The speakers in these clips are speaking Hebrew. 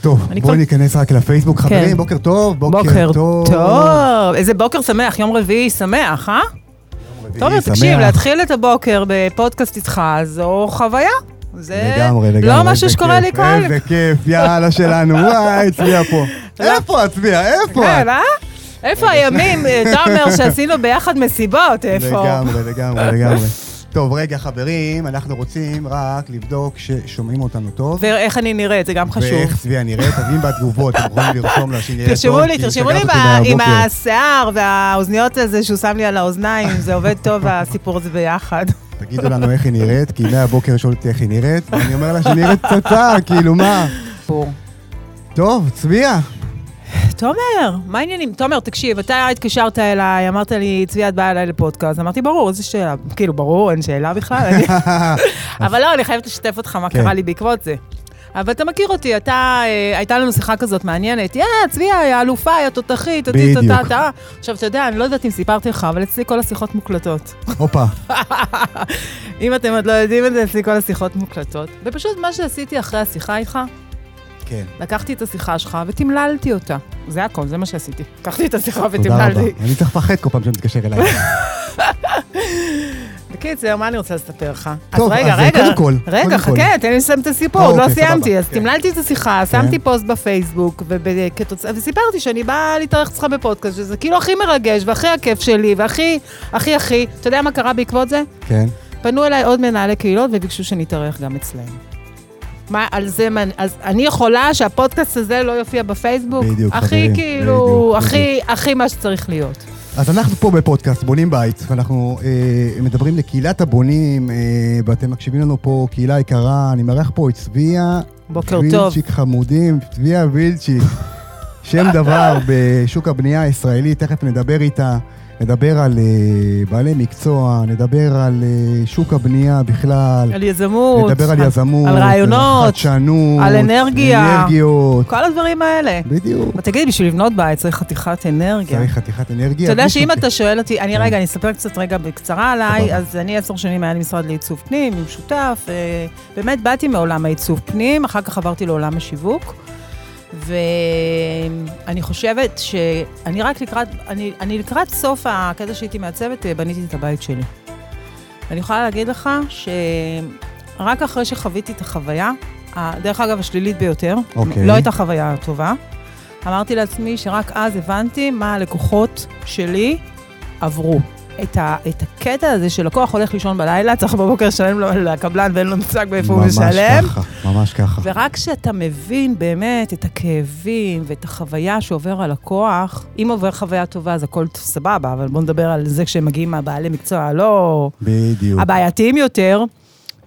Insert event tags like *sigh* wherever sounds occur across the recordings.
טוב, בואי כבר- ניכנס רק לפייסבוק. כן. חברים, בוקר טוב, בוקר בוקר טוב. טוב. איזה בוקר שמח, יום רביעי שמח, אה? תומר, שמח. תקשיב, להתחיל את הבוקר בפודקאסט איתך, זו חוויה. זה לגמרי, לגמרי. לא משהו שקורה לי כל... איזה כיף, יאללה *laughs* שלנו, וואי, צביה פה. איפה את, צביה? איפה כן? אה? איפה הימים, אה, תומר, שעשינו ביחד מסיבות, איפה? לגמרי, לגמרי, לגמרי. טוב, רגע, חברים, אנחנו רוצים רק לבדוק ששומעים אותנו טוב. ואיך אני נראית, זה גם חשוב. ואיך צביה נראית, אז אם בתגובות אתם יכולים לרשום לה שהיא נראית טוב. תרשמו לי, תרשמו לי עם. השיער והאוזניות הזה שהוא שם לי על האוזניים, זה עובד טוב הסיפור הזה ביחד. תגידו לנו איך היא נראית, כי מהבוקר שואלת אותי איך היא נראית, ואני אומר לה שהיא נראית פצצה, כאילו, מה? טוב, צביה. תומר, מה העניינים? תומר, תקשיב, אתה התקשרת אליי, אמרת לי, צבי, את באה אליי לפודקאסט. אמרתי, ברור, איזה שאלה. כאילו, ברור, אין שאלה בכלל. *laughs* אבל לא, אני חייבת לשתף אותך מה כן. קרה לי בעקבות זה. אבל אתה מכיר אותי, אתה, אה, הייתה לנו שיחה כזאת מעניינת, יא, צביה, היא האלופה, היא התותחית, אותי, טה. עכשיו, אתה יודע, אני לא יודעת אם סיפרתי לך, אבל אצלי כל השיחות מוקלטות. הופה. *laughs* אם אתם עוד לא יודעים את זה, אצלי כל השיחות מוקלטות. ופשוט מה שעשיתי אחרי השיחה איתך, כן. לקחתי את השיחה שלך ותמללתי אותה. זה הכל, זה מה שעשיתי. לקחתי את השיחה תודה רבה. ותמללתי. אני צריך לפחד כל פעם שאתה מתקשר אליי. *laughs* בקיצר, מה אני רוצה לספר לך? טוב, אז רגע, אז רגע, קודם כל, רגע. חכה, תן לי לסיים את הסיפור, אה, עוד לא אוקיי, סיימתי. אז כן. תמללתי את השיחה, שמתי פוסט בפייסבוק, וסיפרתי שאני באה להתארח אצלך בפודקאסט, שזה כאילו הכי מרגש, והכי הכיף שלי, והכי, הכי הכי, אתה יודע מה קרה בעקבות זה? כן. פנו אליי עוד מנהלי קהילות וביקשו שנתארח גם אצלהם. מה, על זה, מה- אז אני יכולה שהפודקאסט הזה לא יופיע בפייסוק? בדיוק, הכי חברים, כאילו, בדיוק, הכי, הכי מה שצריך להיות. אז אנחנו פה בפודקאסט, בונים בית, ואנחנו אה, מדברים לקהילת הבונים, אה, ואתם מקשיבים לנו פה, קהילה יקרה, אני מארח פה את צביה בוקר טוב. וילצ'יק חמודים, צביה וילצ'יק, *laughs* שם דבר בשוק הבנייה הישראלי, תכף נדבר איתה, נדבר על אה, בעלי מקצוע, נדבר על אה, שוק הבנייה בכלל, על יזמות, נדבר על יזמות, על רעיונות, חדשנות, על אנרגיה. אנרגיות, כל הדברים האלה. בדיוק. אבל תגיד, בשביל לבנות בית צריך חתיכת אנרגיה. צריך חתיכת אנרגיה. אתה יודע שאם אתה שואל אותי, אני כן. רגע, אני אספר קצת רגע בקצרה עליי. אז אני עשר שנים היה לי משרד לעיצוב פנים, עם שותף, אה, באמת באתי מעולם העיצוב פנים, אחר כך עברתי לעולם השיווק, ואני חושבת שאני רק לקראת, אני, אני לקראת סוף הקטע שהייתי מעצבת, אה, בניתי את הבית שלי. ואני יכולה להגיד לך שרק אחרי שחוויתי את החוויה, דרך אגב, השלילית ביותר, אוקיי. לא הייתה חוויה טובה, אמרתי לעצמי שרק אז הבנתי מה הלקוחות שלי עברו. את, ה, את הקטע הזה שלקוח הולך לישון בלילה, צריך בבוקר לשלם לו לקבלן ואין לו מושג באיפה הוא משלם. ממש ככה, ממש ככה. ורק כשאתה מבין באמת את הכאבים ואת החוויה שעובר הלקוח, אם עובר חוויה טובה אז הכל סבבה, אבל בואו נדבר על זה כשהם מגיעים מהבעלי מקצוע הלא... בדיוק. הבעייתיים יותר,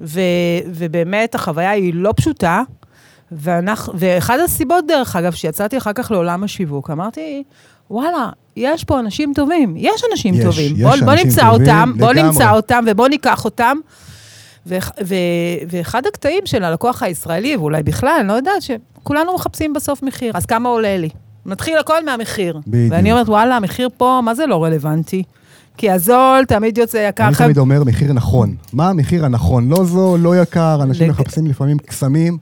ו, ובאמת החוויה היא לא פשוטה. ואנחנו, ואחד הסיבות, דרך אגב, שיצאתי אחר כך לעולם השיווק, אמרתי, וואלה, יש פה אנשים טובים, יש אנשים יש, טובים. יש בוא, בוא אנשים נמצא טובים, אותם, בוא לגמרי. נמצא אותם ובוא ניקח אותם. ו, ו, ואחד הקטעים של הלקוח הישראלי, ואולי בכלל, אני לא יודעת, שכולנו מחפשים בסוף מחיר, אז כמה עולה לי? מתחיל הכל מהמחיר. בדיוק. ואני אומרת, וואלה, המחיר פה, מה זה לא רלוונטי? כי הזול תמיד יוצא יקר. אני תמיד אומר מחיר נכון. מה המחיר הנכון? לא זול, לא יקר, אנשים לג- מחפשים לפעמים קסמים.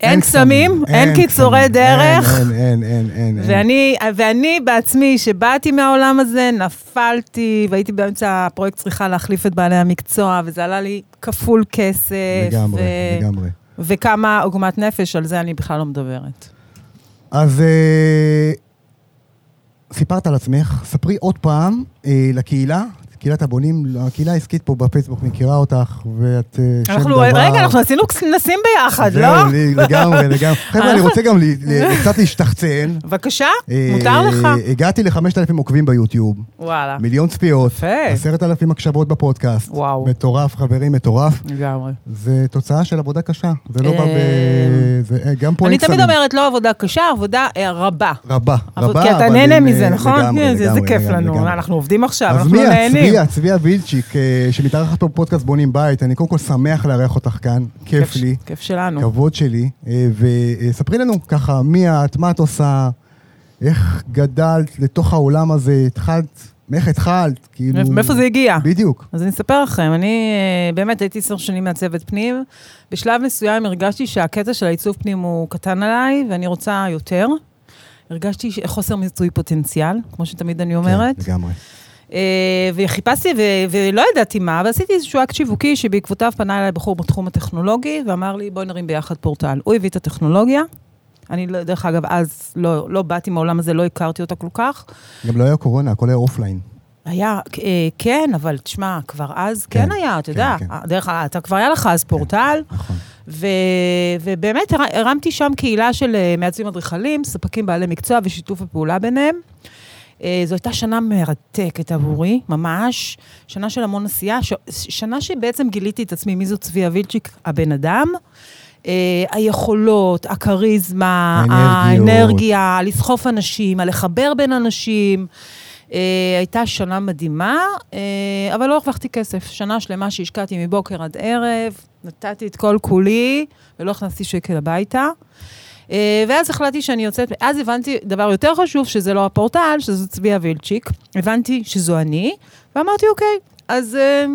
אין קסמים, אין קיצורי דרך. אין, אין, אין, אין. אין. ואני, ואני בעצמי, שבאתי מהעולם הזה, נפלתי, והייתי באמצע הפרויקט צריכה להחליף את בעלי המקצוע, וזה עלה לי כפול כסף. לגמרי, ו- לגמרי. וכמה עוגמת נפש, על זה אני בכלל לא מדברת. אז אה, סיפרת על עצמך, ספרי עוד פעם אה, לקהילה, קהילת הבונים, הקהילה העסקית פה בפייסבוק מכירה אותך, ואת אה, שם אנחנו, דבר. רגע, אנחנו עשינו כנסים ביחד, זהו, לא? לי- לגמרי, לגמרי. *laughs* חבר'ה, אני רוצה גם *laughs* קצת להשתחצן. בבקשה, אה, מותר לך. הגעתי ל-5,000 עוקבים ביוטיוב, וואלה, מיליון צפיות, יפה. עשרת אלפים הקשבות בפודקאסט. וואו. מטורף, חברים, מטורף. לגמרי. זה תוצאה של עבודה קשה. זה לא בא ב... אה, זה אה, גם פה אני תמיד. אומרת, לא עבודה קשה, עבודה אה, רבה. רבה, רבה. כי אתה נהנה מזה, אה, נכון? כן, זה- כיף לנו. אנחנו עובדים עכשיו, אנחנו? נהנים. צביה, צביה וילצ'יק, אה, שמתארחת פה בפודקאסט בונים בית. אני קודם כל שמח לארח אותך כאן, כיף לי, כיף שלנו. כבוד שלי. אה, וספרי לנו ככה, מי את, מה את עושה, איך גדלת לתוך העולם הזה, התחלת מאיך התחלת? כאילו... מאיפה זה הגיע? בדיוק. אז אני אספר לכם, אני אה, באמת הייתי עשר שנים מעצבת פנים. בשלב מסוים הרגשתי שהקטע של העיצוב פנים הוא קטן עליי, ואני רוצה יותר. הרגשתי חוסר מיצוי פוטנציאל, כמו שתמיד אני אומרת. כן, לגמרי. אה, וחיפשתי ולא ידעתי מה, ועשיתי איזשהו אקט שיווקי שבעקבותיו פנה אליי בחור בתחום הטכנולוגי, ואמר לי, בואי נרים ביחד פורטל. הוא הביא את הטכנולוגיה. אני, לא- דרך אגב, אז לא, לא באתי מהעולם הזה, לא הכרתי אותה כל כך. גם לא היה קורונה, הכל היה אופליין. היה, אה, כן, אבל תשמע, כבר אז כן, כן, היה, אתה כן, יודע. כן. דרך אגב, אתה כבר היה לך אז פורטל, נכון. ו, ובאמת הר- הרמתי שם קהילה של אה, מעצבים אדריכלים, ספקים בעלי מקצוע ושיתוף הפעולה ביניהם. אה, זו הייתה שנה מרתקת עבורי, ממש. שנה של המון עשייה, ש, שנה שבעצם גיליתי את עצמי, מי זו צביה וילצ'יק, הבן אדם. אה, היכולות, הכריזמה, האנרגיות. האנרגיה, לסחוף אנשים, הלחבר בין אנשים. אה, הייתה שנה מדהימה, אה, אבל לא הרווחתי כסף. שנה שלמה שהשקעתי מבוקר עד ערב, נתתי את כל כולי, ולא הכנסתי שקל הביתה. אה, ואז החלטתי שאני יוצאת, אז הבנתי דבר יותר חשוב, שזה לא הפורטל, שזו צביה וילצ'יק. הבנתי שזו אני, ואמרתי, אוקיי, אז אה,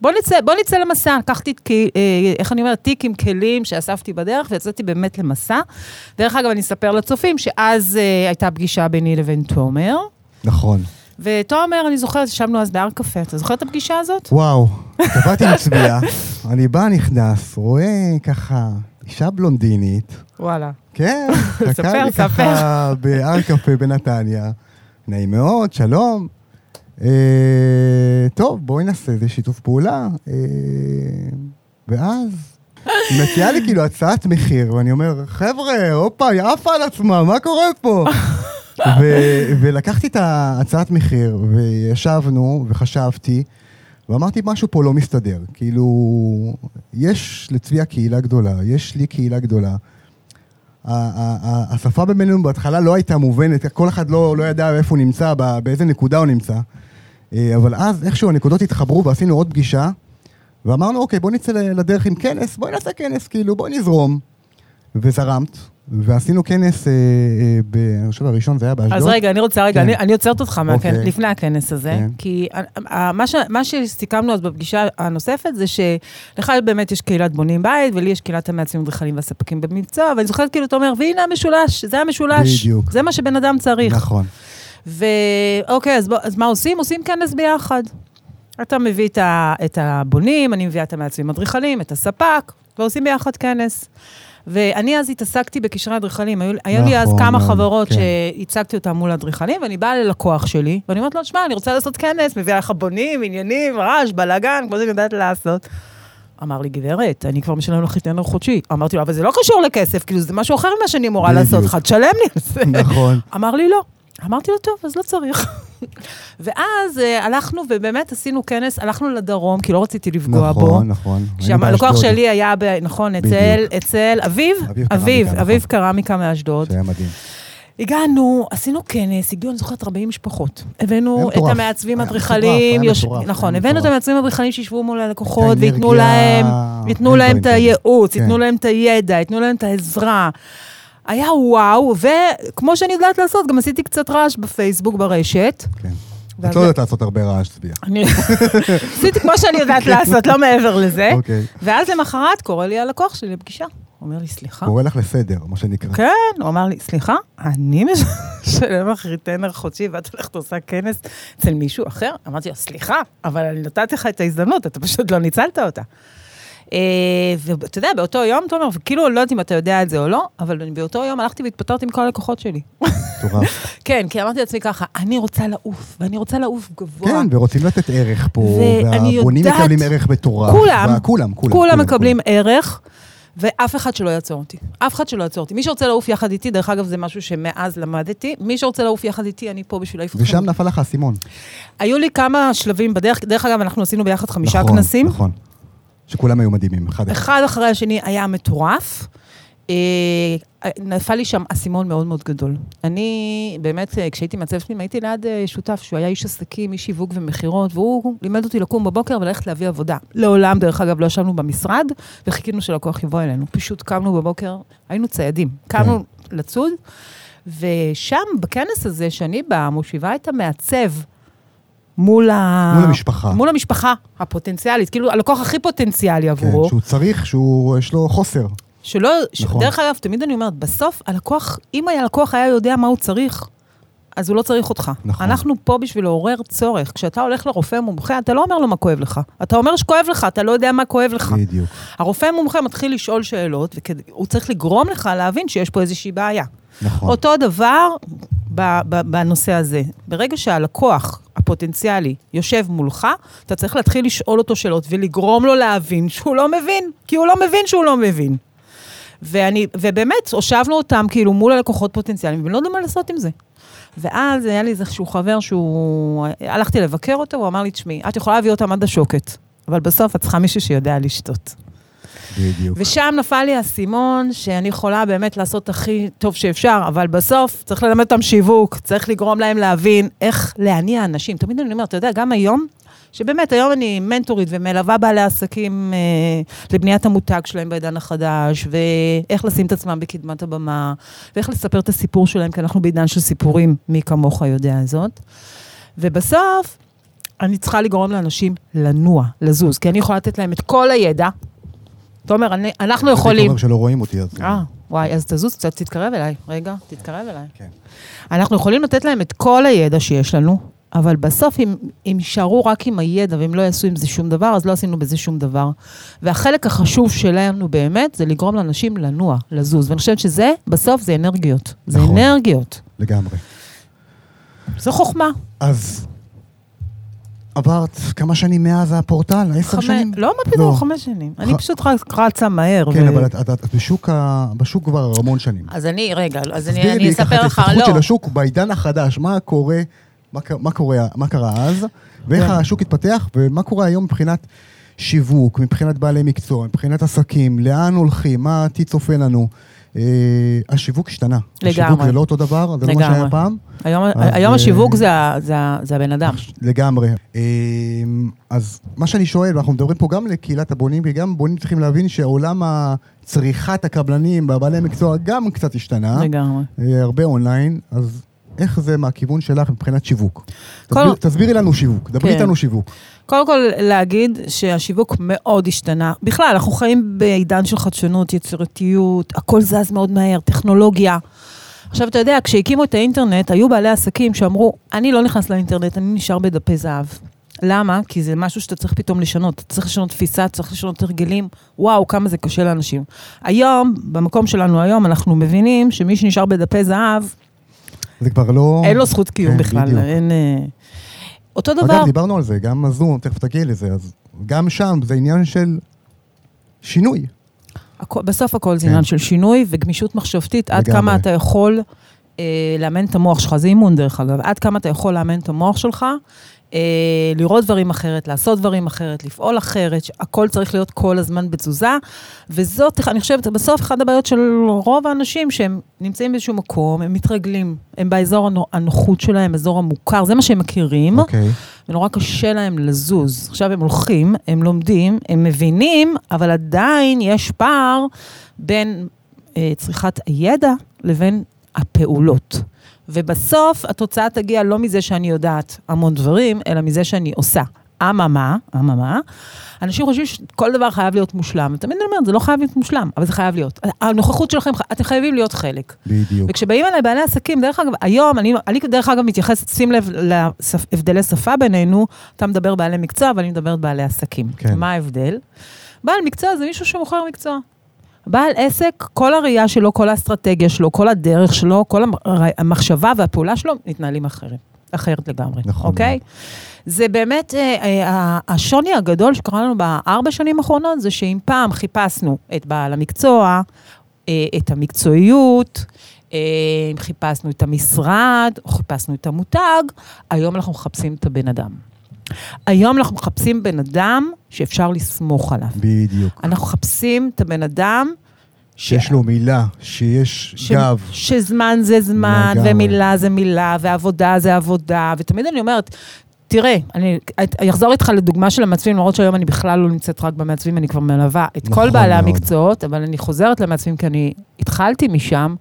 בוא נצא, בוא נצא למסע. לקחתי, אה, איך אני אומרת, תיק עם כלים שאספתי בדרך, ויצאתי באמת למסע. דרך אגב, אני אספר לצופים שאז אה, הייתה פגישה ביני לבין תומר. נכון. ותומר, אני זוכרת, ישבנו אז בהר קפה. אתה זוכר את הפגישה הזאת? וואו, קבעתי מצביע, אני בא, נכנס, רואה ככה אישה בלונדינית, וואלה. כן, *laughs* חכה לי. ככה בהר *laughs* קפה בנתניה. נעים מאוד, שלום. אה, טוב, בואי נעשה איזה שיתוף פעולה. אה, ואז היא מציעה לי כאילו הצעת מחיר, ואני אומר, חבר'ה, הופה, היא עפה על עצמה, מה קורה פה? *laughs* ו- ולקחתי את ההצעת מחיר, וישבנו, וחשבתי, ואמרתי, משהו פה לא מסתדר. כאילו, יש לצביה קהילה גדולה, יש לי קהילה גדולה. השפה בינינו בהתחלה לא הייתה מובנת, כל אחד לא, לא ידע איפה הוא נמצא, באיזה נקודה הוא נמצא. אה, אבל אז איכשהו הנקודות התחברו ועשינו עוד פגישה, ואמרנו, אוקיי, בוא נצא לדרך עם כנס, בואי נעשה כנס, כאילו, בואי נזרום. וזרמת, ועשינו כנס, אה, אה, ב- אני חושב הראשון זה היה באשדוד. אז רגע, אני רוצה, רגע, כן. אני, אני עוצרת אותך מהכנס, אוקיי. לפני הכנס הזה, כן. כי ה- ה- מה, ש, מה שסיכמנו אז בפגישה הנוספת זה שלך באמת יש קהילת בונים בית, ולי יש קהילת המעצבים אדריכלים והספקים במקצוע, ואני זוכרת כאילו, אתה אומר, והנה המשולש, זה המשולש. בדיוק. זה מה שבן אדם צריך. נכון. ואוקיי, אז, בוא, אז מה עושים? עושים כנס ביחד. אתה מביא את, ה, את הבונים, אני מביאה את המעצבים אדריכלים, את הספק, ועושים ביחד כנס. ואני אז התעסקתי בקשרי אדריכלים. היו, היו לי אז נכון, כמה נכון, חברות כן. שהצגתי אותם מול אדריכלים, ואני באה ללקוח שלי, ואני אומרת לו, שמע, אני רוצה לעשות כנס, מביאה לך בונים, עניינים, רעש, בלאגן, כמו שאני יודעת לעשות. אמר לי, גברת, אני כבר משלם לך חיתנר חודשי. אמרתי לו, אבל זה לא קשור לכסף, כאילו, זה משהו אחר ממה שאני אמורה. לעשות לך, תשלם לי על זה. נכון. אמר לי לא. אמרתי לו, טוב, אז לא צריך. *laughs* ואז אה, הלכנו ובאמת עשינו כנס, הלכנו לדרום, כי לא רציתי לפגוע בו. נכון, נכון. היינו שהלקוח באשדוד, שלי היה, ב, נכון, אצל. אצל אביב, אביב אביב, קרמיקה, נכון. מאשדוד. שהיה מדהים. הגענו, עשינו כנס, הגיעו, אני זוכרת, 40 משפחות. הבאנו את. המעצבים היה אדריכלים, מטורף, יוש- היה מטורף, נכון, הבאנו את. המעצבים אדריכלים שישבו מול הלקוחות, וייתנו להם, ייתנו להם את. הייעוץ, כן. ייתנו להם את הידע, ייתנו להם את העזרה. היה וואו, וכמו שאני יודעת לעשות, גם עשיתי קצת רעש בפייסבוק, ברשת. כן. את לא יודעת לעשות הרבה רעש, צביה. אני עשיתי כמו שאני יודעת לעשות, לא מעבר לזה. אוקיי. ואז למחרת קורא לי הלקוח שלי לפגישה. הוא אומר לי, סליחה? קורא לך לסדר, מה שנקרא. כן, הוא אמר לי, סליחה, אני משלם לך ריטנר חודשי ואת הולכת עושה כנס אצל מישהו אחר? אמרתי לו, סליחה, אבל אני נתתי לך את ההזדמנות, אתה פשוט לא ניצלת אותה. אה, ואתה יודע, באותו יום, תומר, וכאילו, לא יודעת אם אתה יודע את זה או לא, אבל אני באותו יום הלכתי והתפטרתי מכל הלקוחות שלי. מטורף. *laughs* כן, כי אמרתי לעצמי ככה, אני רוצה לעוף, ואני רוצה לעוף גבוה. כן, ורוצים לתת ערך פה, והבונים מקבלים ערך מטורף. כולם, כולם, כולם. מקבלים ערך, ואף אחד שלא יעצור אותי. אף אחד שלא יעצור אותי. מי שרוצה לעוף יחד איתי, דרך אגב, זה משהו שמאז למדתי, מי שרוצה לעוף יחד איתי, אני פה בשביל להעיף אתכם. ושם נפל לך האסימון. היו לי כמה שלבים בדרך, דרך אגב, אנחנו עשינו ביחד חמישה נכון, כנסים. נכון. שכולם היו מדהימים, אחד אחד. אחד אחרי השני היה מטורף. אה, נפל לי שם אסימון מאוד מאוד גדול. אני באמת, אה, כשהייתי מעצבת פנים, הייתי ליד אה, שותף שהוא היה איש עסקים, איש שיווק ומכירות, והוא לימד אותי לקום בבוקר וללכת להביא עבודה. לעולם, דרך אגב, לא ישבנו במשרד, וחיכינו שלקוח יבוא אלינו. פשוט קמנו בבוקר, היינו ציידים. קמנו לצוד, ושם, בכנס הזה, שאני באה, מושיבה את המעצב, מול, ה... מול המשפחה. מול המשפחה הפוטנציאלית, כאילו הלקוח הכי פוטנציאלי עבורו. כן, שהוא צריך, שהוא, יש לו חוסר. שלא, נכון. דרך אגב, תמיד אני אומרת, בסוף הלקוח, אם הלקוח היה יודע מה הוא צריך, אז הוא לא צריך אותך. נכון. אנחנו פה בשביל לעורר צורך. כשאתה הולך לרופא מומחה, אתה לא אומר לו מה כואב לך. אתה אומר שכואב לך, אתה לא יודע מה כואב לך. בדיוק. הרופא המומחה מתחיל לשאול שאלות, והוא צריך לגרום לך להבין שיש פה איזושהי בעיה. נכון. אותו דבר בנושא הזה. ברגע שהלקוח הפוטנציאלי יושב מולך, אתה צריך להתחיל לשאול אותו שאלות ולגרום לו להבין שהוא לא מבין, כי הוא לא מבין שהוא לא מבין. ואני, ובאמת, הושבנו אותם כאילו מול הלקוחות פוטנציאליים, והם לא יודעים מה לעשות עם זה. ואז היה לי איזשהו חבר שהוא, הלכתי לבקר אותו, הוא אמר לי, תשמעי, את יכולה להביא אותם עד השוקת, אבל בסוף את צריכה מישהו שיודע לשתות. בדיוק. ושם נפל לי האסימון שאני יכולה באמת לעשות הכי טוב שאפשר, אבל בסוף צריך ללמד אותם שיווק, צריך לגרום להם להבין איך להניע אנשים. תמיד אני אומרת, אתה יודע, גם היום, שבאמת, היום אני מנטורית ומלווה בעלי עסקים אה, לבניית המותג שלהם בעידן החדש, ואיך לשים את עצמם בקדמת הבמה, ואיך לספר את הסיפור שלהם, כי אנחנו בעידן של סיפורים, מי כמוך יודע זאת. ובסוף, אני צריכה לגרום לאנשים לנוע, לזוז, כי אני יכולה לתת להם את כל הידע. תומר, אני, אנחנו יכולים... אומר שלא רואים אותי, אז... אה, וואי, אז תזוז קצת, תתקרב אליי. רגע, תתקרב אליי. כן. אנחנו יכולים לתת להם את כל הידע שיש לנו, אבל בסוף, אם אם יישארו רק עם הידע והם לא יעשו עם זה שום דבר, אז לא עשינו בזה שום דבר. והחלק החשוב שלנו באמת, זה לגרום לאנשים לנוע, לזוז. ואני חושבת שזה, בסוף, זה אנרגיות. זה נכון. אנרגיות. לגמרי. זו חוכמה. אז עברת כמה שנים מאז הפורטל? עשר שנים? לא, מה פתאום, לא. חמש שנים. אני ח- פשוט רק רצה מהר. כן, ו- אבל את- את את בשוק ה- בשוק כבר המון שנים. אז אני, רגע, אז אני תסבירי אני לי ככה אספר את לך, ההתפתחות לא. של השוק בעידן החדש, מה קורה, מה מה קורה, מה קרה אז, ואיך כן. השוק התפתח, ומה קורה היום מבחינת שיווק, מבחינת בעלי מקצוע, מבחינת עסקים, לאן הולכים, מה העתיד צופה לנו. אה, השיווק השתנה. השיווק לגמרי. זה לא אותו דבר, זה לא מה. שהיה פעם. היום, אז, היום אה, השיווק זה, זה, זה הבן אדם. לגמרי. אה, אז מה שאני שואל, ואנחנו מדברים פה גם לקהילת הבונים, וגם בונים צריכים להבין שעולם צריכת הקבלנים והבעלי המקצוע גם קצת השתנה. לגמרי. הרבה אונליין, אז איך זה מהכיוון שלך מבחינת שיווק? כל- תסביר, תסבירי לנו שיווק, דברי כן. איתנו שיווק. קודם כל, להגיד שהשיווק מאוד השתנה. בכלל, אנחנו חיים בעידן של חדשנות, יצירתיות, הכל זז מאוד מהר, טכנולוגיה. עכשיו, אתה יודע, כשהקימו את האינטרנט, היו בעלי עסקים שאמרו, אני לא נכנס לאינטרנט, אני נשאר בדפי זהב. למה? כי זה משהו שאתה צריך פתאום לשנות. אתה צריך לשנות תפיסה, צריך לשנות הרגלים. וואו, כמה זה קשה לאנשים. היום, במקום שלנו היום, אנחנו מבינים שמי שנשאר בדפי זהב, זה כבר לא... אין לו זכות קיום כן, בכלל. בדיוק. אין... אה, אותו דבר... אגב, דיברנו על זה, גם הזום, תכף תגיעי לזה, אז גם שם זה עניין של שינוי. הכ- בסוף הכל זה כן. עניין של שינוי וגמישות מחשבתית, עד לגמרי. כמה אתה יכול אה, לאמן את המוח שלך, זה אימון דרך אגב, עד כמה אתה יכול לאמן את המוח שלך, לראות דברים אחרת, לעשות דברים אחרת, לפעול אחרת, הכל צריך להיות כל הזמן בתזוזה, וזאת, אני חושבת, בסוף אחת הבעיות של רוב האנשים, שהם נמצאים באיזשהו מקום, הם מתרגלים, הם באזור הנו- הנוחות שלהם, אזור המוכר, זה מה שהם מכירים. אוקיי. ונורא קשה להם לזוז. עכשיו הם הולכים, הם לומדים, הם מבינים, אבל עדיין יש פער בין אה, צריכת הידע לבין הפעולות. ובסוף התוצאה תגיע לא מזה שאני יודעת המון דברים, אלא מזה שאני עושה. אממה, אממה, אנשים חושבים שכל דבר חייב להיות מושלם. ותמיד אני אומרת, זה לא חייב להיות מושלם, אבל זה חייב להיות. הנוכחות שלכם, אתם חייבים להיות חלק. בדיוק. וכשבאים אליי בעלי עסקים, דרך אגב, היום, אני, אני דרך אגב מתייחסת, שים לב להבדלי שפה בינינו, אתה מדבר בעלי מקצוע, ואני מדברת בעלי עסקים. כן. מה ההבדל? בעל מקצוע זה מישהו שמוכר מקצוע. בעל עסק, כל הראייה שלו, כל האסטרטגיה שלו, כל הדרך שלו, כל המ- המחשבה והפעולה שלו מתנהלים אחרת, אחרת לגמרי, נכון אוקיי? זה באמת, אה, אה, השוני הגדול שקרה לנו בארבע שנים האחרונות, זה שאם פעם חיפשנו את בעל המקצוע, אה, את המקצועיות, אה, אם חיפשנו את המשרד, או חיפשנו את המותג, היום אנחנו מחפשים את הבן אדם. היום אנחנו מחפשים בן אדם שאפשר לסמוך עליו. בדיוק. אנחנו מחפשים את הבן אדם ש- שיש לו מילה, שיש ש- גב. שזמן זה זמן, לגמרי. ומילה זה מילה, ועבודה זה עבודה, ותמיד אני אומרת, תראה, אני אני אחזור איתך לדוגמה של המעצבים, למרות שהיום אני בכלל לא נמצאת רק במעצבים, אני כבר מלווה את נכון כל בעלי מאוד. המקצועות, אבל אני חוזרת למעצבים כי אני התחלתי משם.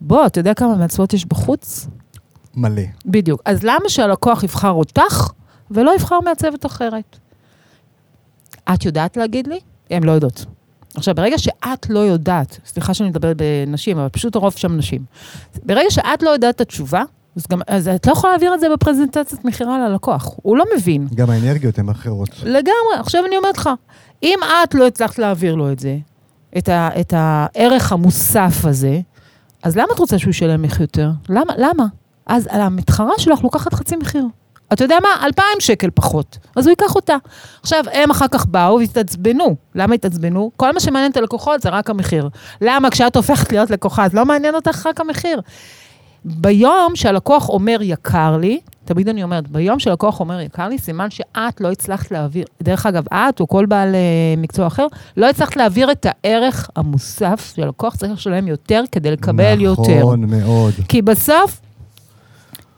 בוא, אתה יודע כמה מעצבות יש בחוץ? מלא. בדיוק. אז למה שהלקוח יבחר אותך ולא יבחר מעצבת אחרת. את יודעת להגיד לי? הן לא יודעות. עכשיו, ברגע שאת לא יודעת, סליחה שאני מדברת בנשים, אבל פשוט הרוב שם נשים, ברגע שאת לא יודעת את התשובה, אז, גם, אז את לא יכולה להעביר את זה בפרזנטציית מכירה ללקוח, הוא לא מבין. גם האנרגיות הן אחרות. לגמרי, עכשיו אני אומרת לך, אם את לא הצלחת להעביר לו את זה, את, ה, את הערך המוסף הזה, אז למה את רוצה שהוא ישלם לך יותר? למה? למה? אז על המתחרה שלך לוקחת חצי מחיר. אתה יודע מה? 2,000 שקל פחות. אז הוא ייקח אותה. עכשיו, הם אחר כך באו והתעצבנו. למה התעצבנו? כל מה שמעניין את הלקוחות זה רק המחיר. למה? כשאת הופכת להיות לקוחה, אז לא מעניין אותך רק המחיר. ביום שהלקוח אומר יקר לי, תמיד אני אומרת, ביום שהלקוח אומר יקר לי, סימן שאת לא הצלחת להעביר, דרך אגב, את או כל בעל uh, מקצוע אחר, לא הצלחת להעביר את הערך המוסף שהלקוח צריך לשלם יותר כדי לקבל נכון יותר. נכון מאוד. כי בסוף,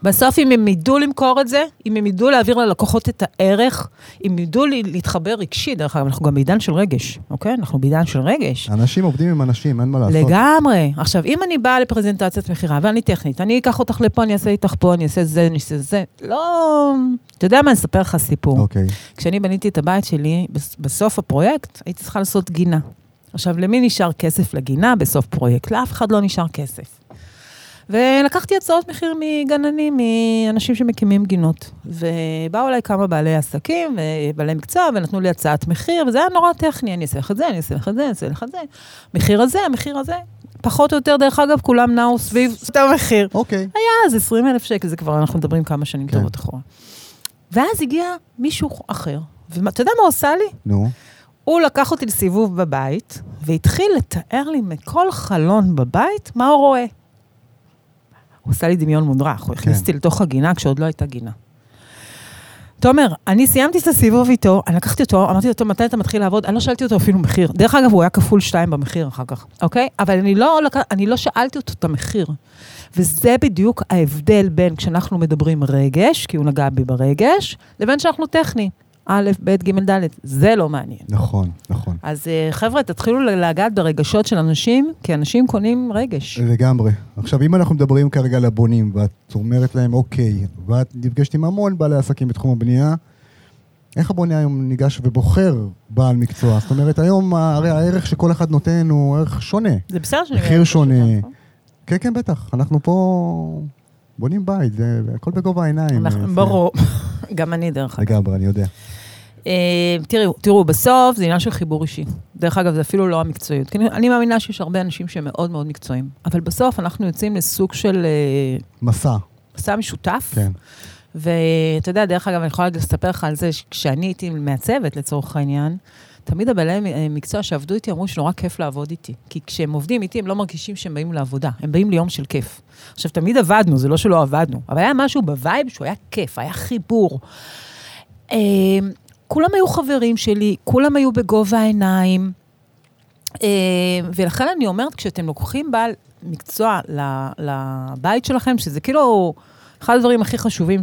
בסוף אם הם ידעו למכור את זה, אם הם ידעו להעביר ללקוחות את הערך, אם ידעו להתחבר רגשי, דרך אגב, אנחנו גם בעידן של רגש, אוקיי? אנחנו בעידן של רגש. אנשים עובדים עם אנשים, אין מה לעשות. לגמרי. עכשיו, אם אני באה לפרזנטציית מכירה, ואני טכנית, אני אקח אותך לפה, אני אעשה איתך פה, אני אעשה זה, אני אעשה זה, לא... אתה יודע מה, אני אספר לך סיפור. אוקיי. כשאני בניתי את הבית שלי, בסוף הפרויקט, הייתי צריכה לעשות גינה. עכשיו, למי נשאר כסף לגינה בסוף פרויקט? לאף אחד לא נשאר כסף. ולקחתי הצעות מחיר מגננים, מאנשים שמקימים גינות. ובאו אליי כמה בעלי עסקים, בעלי מקצוע, ונתנו לי הצעת מחיר, וזה היה נורא טכני, אני אעשה לך את זה, אני אעשה לך את זה, אני אעשה לך את זה. מחיר הזה, המחיר הזה. פחות או יותר, דרך אגב, כולם נעו סביב אותו מחיר. אוקיי. היה אז 20 אלף שקל, זה כבר, אנחנו מדברים כמה שנים כן. טובות אחורה. ואז הגיע מישהו אחר, ואתה יודע מה הוא עשה לי? נו. הוא לקח אותי לסיבוב בבית, והתחיל לתאר לי מכל חלון בבית מה הוא רואה. הוא עשה לי דמיון מודרך, הוא הכניס אותי כן. לתוך הגינה כשעוד לא הייתה גינה. תומר, אני סיימתי את הסיבוב איתו, אני לקחתי אותו, אמרתי לו, מתי אתה מתחיל לעבוד? אני לא שאלתי אותו אפילו מחיר. דרך אגב, הוא היה כפול שתיים במחיר אחר כך, אוקיי? אבל אני לא, אני לא שאלתי אותו את המחיר. וזה בדיוק ההבדל בין כשאנחנו מדברים רגש, כי הוא נגע בי ברגש, לבין שאנחנו טכני. א', ב', ג', ד', זה לא מעניין. נכון, נכון. אז אה, חבר'ה, תתחילו לגעת ברגשות של אנשים, כי אנשים קונים רגש. לגמרי. עכשיו, אם אנחנו מדברים כרגע על הבונים, ואת אומרת להם, אוקיי, ואת נפגשת עם המון בעלי עסקים בתחום הבנייה, איך הבונה היום ניגש ובוחר בעל מקצוע? זאת אומרת, היום הרי הערך שכל אחד נותן הוא ערך שונה. זה בסדר שאני... מחיר שונה. נכון? כן, כן, בטח. אנחנו פה בונים בית, זה הכל בגובה העיניים. ברור. *laughs* גם אני, דרך אגב. לגמרי, אני יודע. אה, תראו, תראו, בסוף זה עניין של חיבור אישי. דרך אגב, זה אפילו לא המקצועיות. כי אני מאמינה שיש הרבה אנשים שהם מאוד מאוד מקצועיים, אבל בסוף אנחנו יוצאים לסוג של... אה, מסע. מסע משותף. כן. ואתה יודע, דרך אגב, אני יכולה לספר לך על זה, כשאני הייתי מעצבת, לצורך העניין, תמיד הבעלי אה, מקצוע שעבדו איתי אמרו שנורא כיף לעבוד איתי. כי כשהם עובדים איתי, הם לא מרגישים שהם באים לעבודה, הם באים ליום של כיף. עכשיו, תמיד עבדנו, זה לא שלא עבדנו, אבל היה משהו ב vibe שהוא היה כיף, היה חיבור. כולם היו חברים שלי, כולם היו בגובה העיניים. אה, ולכן אני אומרת, כשאתם לוקחים בעל מקצוע לבית שלכם, שזה כאילו אחד הדברים הכי חשובים,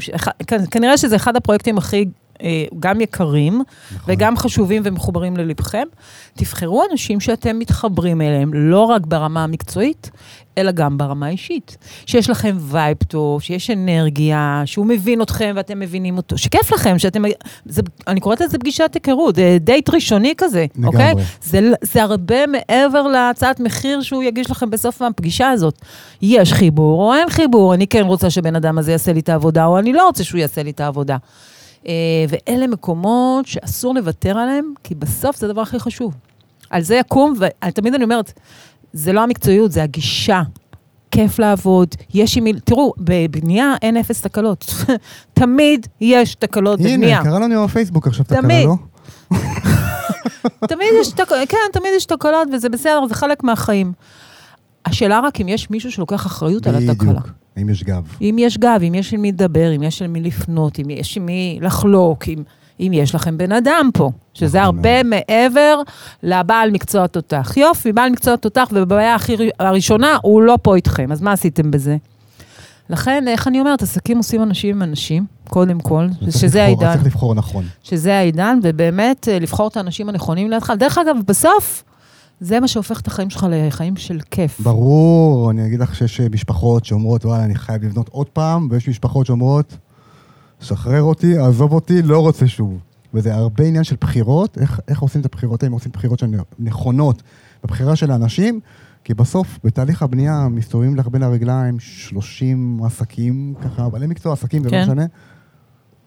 כנראה שזה אחד הפרויקטים הכי גם יקרים, נכון. וגם חשובים ומחוברים ללבכם. תבחרו אנשים שאתם מתחברים אליהם, לא רק ברמה המקצועית, אלא גם ברמה האישית. שיש לכם vibe טוב, שיש אנרגיה, שהוא מבין אתכם ואתם מבינים אותו, שכיף לכם, שאתם... זה, אני קוראת לזה פגישת היכרות, דייט ראשוני כזה, לגמרי. אוקיי? זה, זה הרבה מעבר להצעת מחיר שהוא יגיש לכם בסוף הפגישה הזאת. יש חיבור או אין חיבור, אני כן רוצה שבן אדם הזה יעשה לי את העבודה, או אני לא רוצה שהוא יעשה לי את העבודה. אה, ואלה מקומות שאסור לוותר עליהם, כי בסוף זה הדבר הכי חשוב. על זה יקום, ותמיד אני אומרת, זה לא המקצועיות, זה הגישה. כיף לעבוד, יש עם מי... תראו, בבנייה אין אפס תקלות. *laughs* תמיד יש תקלות בבנייה. הנה, קרה לנו בפייסבוק עכשיו תקלה, לא? *laughs* תמיד יש תקלות, כן, תמיד יש תקלות, וזה בסדר, זה חלק מהחיים. השאלה רק אם יש מישהו שלוקח אחריות על התקלה. בדיוק. אם יש גב. אם יש גב, אם יש עם מי לדבר, אם יש עם מי לפנות, אם יש עם מי לחלוק, אם, אם יש לכם בן אדם פה, שזה נכון הרבה מעבר לבעל מקצוע תותח. יופי, בעל מקצוע תותח, ובבעיה הכי הראשונה, הוא לא פה איתכם, אז מה עשיתם בזה? לכן, איך אני אומרת, עסקים עושים אנשים עם אנשים, קודם כל, שזה העידן. צריך לבחור נכון. שזה העידן, ובאמת, אה, לבחור את האנשים הנכונים לידך. דרך אגב, בסוף, זה מה שהופך את החיים שלך לחיים של כיף. ברור, אני אגיד לך שיש משפחות שאומרות, וואלה, אני חייב לבנות עוד פעם, ויש משפחות שאומרות, שחרר אותי, עזוב אותי, לא רוצה שוב. וזה הרבה עניין של בחירות, איך, איך עושים את הבחירות האם עושים בחירות שהן נכונות בבחירה של האנשים, כי בסוף, בתהליך הבנייה, מסתובבים לך בין הרגליים 30 עסקים, ככה, בעלי מקצוע עסקים, זה כן. לא משנה.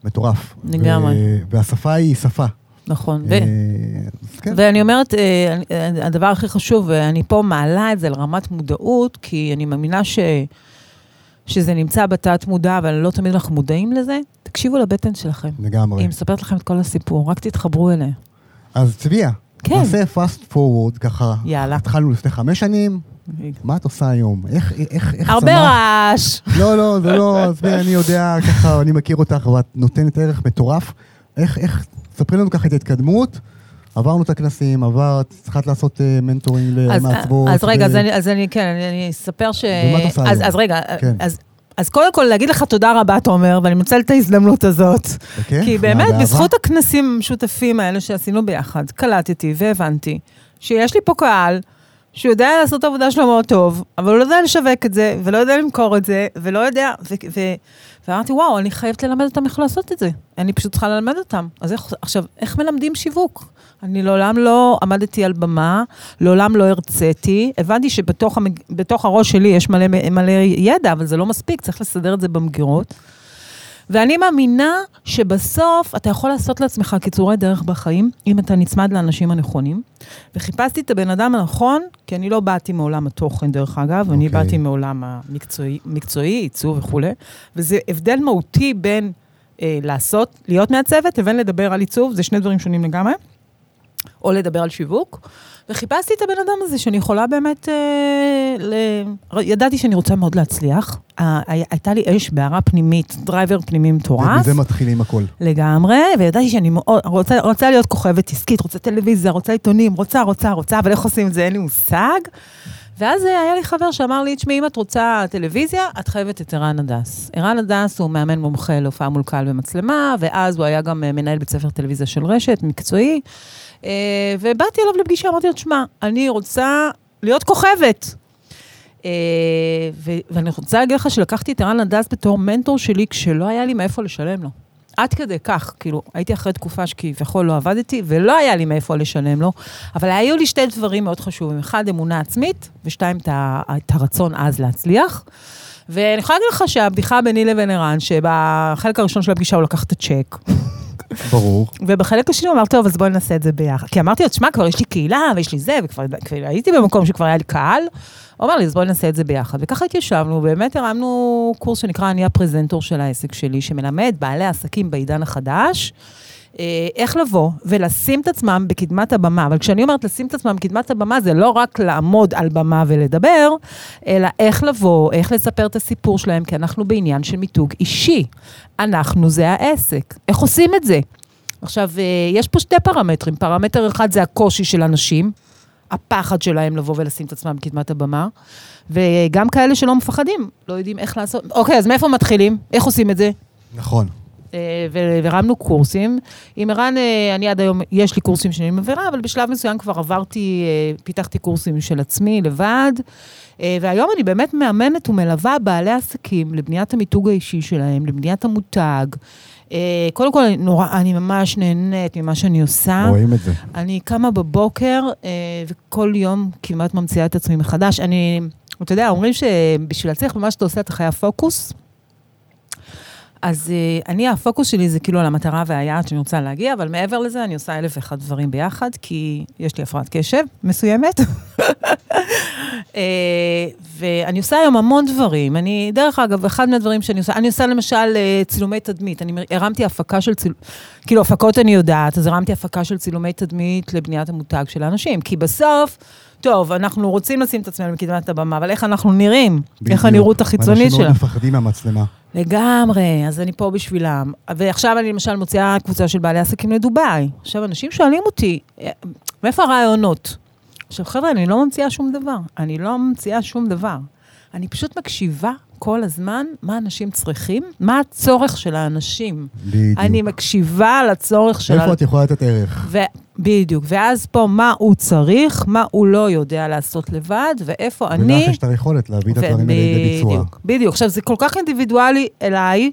מטורף. לגמרי. והשפה היא שפה. נכון. ו- אה, כן. ואני אומרת, אה, אני- אה, הדבר הכי חשוב, ואני פה מעלה את זה לרמת מודעות, כי אני מאמינה ש... שזה נמצא בתת מודע, אבל לא תמיד אנחנו מודעים לזה, תקשיבו לבטן שלכם. לגמרי. היא מספרת לכם את כל הסיפור, רק תתחברו אליה. אז צביה, כן. נעשה fast forward ככה. יאללה. התחלנו לפני חמש שנים, מה את עושה היום? איך, איך, איך הרבה צמחת? רעש. לא, לא, זה לא, עזבי, אני יודע ככה, אני מכיר אותך, ואת נותנת ערך מטורף. איך, איך, ספרי לנו ככה את ההתקדמות. עברנו את הכנסים, עברת, צריכת לעשות אה, מנטורינג אז, למעצבות. אז רגע, אז אני, כן, אני, אני אספר ש... ומה את עושה אז, היום? אז רגע, כן. אז, אז קודם כל להגיד לך תודה רבה, תומר, ואני מנצלת את ההזדמנות הזאת. בכיף, כי מה, באמת? בזכות הכנסים המשותפים האלה שעשינו ביחד, קלטתי והבנתי שיש לי פה קהל שהוא יודע לעשות את העבודה שלו מאוד טוב, אבל הוא לא יודע לשווק את זה, ולא יודע למכור את זה, ולא יודע... ו- ו- ואמרתי, וואו, אני חייבת ללמד אותם איך לעשות את זה. אני פשוט צריכה ללמד אותם. אז איך, עכשיו, איך מלמדים שיווק? אני לעולם לא עמדתי על במה, לעולם לא הרציתי. הבנתי שבתוך המג... הראש שלי יש מלא, מלא ידע, אבל זה לא מספיק, צריך לסדר את זה במגירות. ואני מאמינה שבסוף אתה יכול לעשות לעצמך קיצורי דרך בחיים, אם אתה נצמד לאנשים הנכונים. וחיפשתי את הבן אדם הנכון, כי אני לא באתי מעולם התוכן, דרך אגב, אני אוקיי. באתי מעולם המקצועי, מקצועי, עיצוב וכולי, וזה הבדל מהותי בין אה, לעשות, להיות מעצבת, לבין לדבר על עיצוב, זה שני דברים שונים לגמרי, או לדבר על שיווק. וחיפשתי את הבן אדם הזה שאני יכולה באמת, אה, ל... ידעתי שאני רוצה מאוד להצליח. אה, הי- הייתה לי אש בערה פנימית, driver פנימי מטורף. ומזה מתחילים הכל. לגמרי, וידעתי שאני מאוד, רוצה, רוצה להיות כוכבת עסקית, רוצה טלוויזיה, רוצה עיתונים, רוצה, רוצה, רוצה, אבל איך עושים את זה, אין לי מושג. ואז היה לי חבר שאמר לי, תשמעי, אם את רוצה טלוויזיה, את חייבת את ערן הדס. ערן הדס הוא מאמן מומחה להופעה מול קהל ומצלמה, ואז הוא היה גם אה, מנהל בית ספר טלוויזיה של רשת, מקצועי. אה, ובאתי אליו לפגישה, אמרתי לו, תשמע, אני רוצה להיות כוכבת. אה, ואני רוצה להגיד לך שלקחתי את ערן הדס בתור מנטור שלי כשלא היה לי מאיפה לשלם לו. עד כדי כך, כאילו, הייתי אחרי תקופה שכביכול לא עבדתי, ולא היה לי מאיפה לשלם לו, אבל היו לי שתי דברים מאוד חשובים. אחד, אמונה עצמית, ושתיים, את הרצון אז להצליח. ואני יכולה להגיד לך שהבדיחה ביני לבין ערן, שבחלק הראשון של הפגישה הוא לקח את הצ'ק, ברור. ובחלק השני הוא אמר, טוב, אז בואי נעשה את זה ביחד. כי אמרתי לו, תשמע, כבר יש לי קהילה, ויש לי זה, וכבר כבר הייתי במקום שכבר היה לי קהל. הוא אמר לי, אז בואי נעשה את זה ביחד. וככה התיישבנו, באמת הרמנו קורס שנקרא אני הפרזנטור של העסק שלי, שמלמד בעלי עסקים בעידן החדש. אה, איך לבוא ולשים את עצמם בקדמת הבמה. אבל כשאני אומרת לשים את עצמם בקדמת הבמה, זה לא רק לעמוד על במה ולדבר, אלא איך לבוא, איך לספר את הסיפור שלהם, כי אנחנו בעניין של מיתוג אישי. אנחנו זה העסק. איך עושים את זה? עכשיו, אה, יש פה שתי פרמטרים. פרמטר אחד זה הקושי של אנשים, הפחד שלהם לבוא ולשים את עצמם בקדמת הבמה, וגם כאלה שלא מפחדים, לא יודעים איך לעשות. אוקיי, אז מאיפה מתחילים? איך עושים את זה? נכון. אה, והרמנו קורסים. עם ערן, אה, אני עד היום, יש לי קורסים שאני מעבירה, אבל בשלב מסוים כבר עברתי, אה, פיתחתי קורסים של עצמי, לבד. והיום אני באמת מאמנת ומלווה בעלי עסקים לבניית המיתוג האישי שלהם, לבניית המותג. אה, קודם כל, נורא, אני ממש נהנית ממה שאני עושה. רואים את זה. אני קמה בבוקר, אה, וכל יום כמעט ממציאה את עצמי מחדש. אני, אתה יודע, אומרים שבשביל להצליח במה שאתה עושה, אתה חייב פוקוס. אז אה, אני, הפוקוס שלי זה כאילו על המטרה והיעד שאני רוצה להגיע, אבל מעבר לזה, אני עושה אלף ואחד דברים ביחד, כי יש לי הפרעת קשב מסוימת. אה, ואני עושה היום המון דברים. אני, דרך אגב, אחד מהדברים שאני עושה, אני עושה למשל אה, צילומי תדמית. אני הרמתי הפקה של צילומי, כאילו, הפקות אני יודעת, אז הרמתי הפקה של צילומי תדמית לבניית המותג של האנשים. כי בסוף, טוב, אנחנו רוצים לשים את עצמנו בקדמת הבמה, אבל איך אנחנו נראים? איך בדיוק. הנראות החיצונית אנשים שלנו? מאוד מפחדים מהמצלמה. לגמרי, אז אני פה בשבילם. ועכשיו אני למשל מוציאה קבוצה של בעלי עסקים לדובאי. עכשיו, אנשים שואלים אותי, "אה, מאיפה הרעיונות? עכשיו, חבר'ה, אני לא ממציאה שום דבר. אני לא ממציאה שום דבר. אני פשוט מקשיבה כל הזמן מה אנשים צריכים, מה הצורך של האנשים. בדיוק. אני מקשיבה לצורך של... איפה את יכולה לתת ערך? ו... בדיוק, ואז פה מה הוא צריך, מה הוא לא יודע לעשות לבד, ואיפה אני... ולך יש את היכולת להביא את הדברים האלה לידי ביצוע. בדיוק, בדיוק. עכשיו, זה כל כך אינדיבידואלי אליי,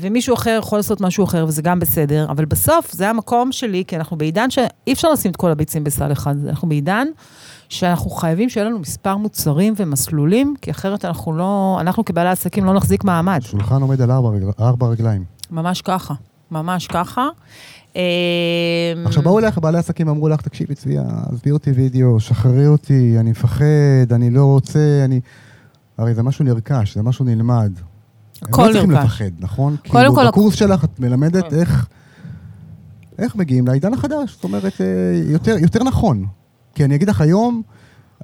ומישהו אחר יכול לעשות משהו אחר, וזה גם בסדר, אבל בסוף זה המקום שלי, כי אנחנו בעידן שאי אפשר לשים את כל הביצים בסל אחד, אנחנו בעידן שאנחנו חייבים שיהיה לנו מספר מוצרים ומסלולים, כי אחרת אנחנו לא, אנחנו כבעלי עסקים לא נחזיק מעמד. שולחן עומד על ארבע, רגל, ארבע רגליים. ממש ככה, ממש ככה. אה, עכשיו באו אליך בעלי עסקים, אמרו לך, תקשיבי צביה, עזבי אותי וידאו, שחררי אותי, אני מפחד, אני לא רוצה, אני... הרי זה משהו נרכש, זה משהו נלמד. הכל הם לא צריכים. לפחד, נכון? קודם כאילו, כל, בקורס שלך את מלמדת הכל. איך, איך מגיעים לעידן החדש, זאת אומרת, אה, יותר, יותר נכון. כי אני אגיד לך, היום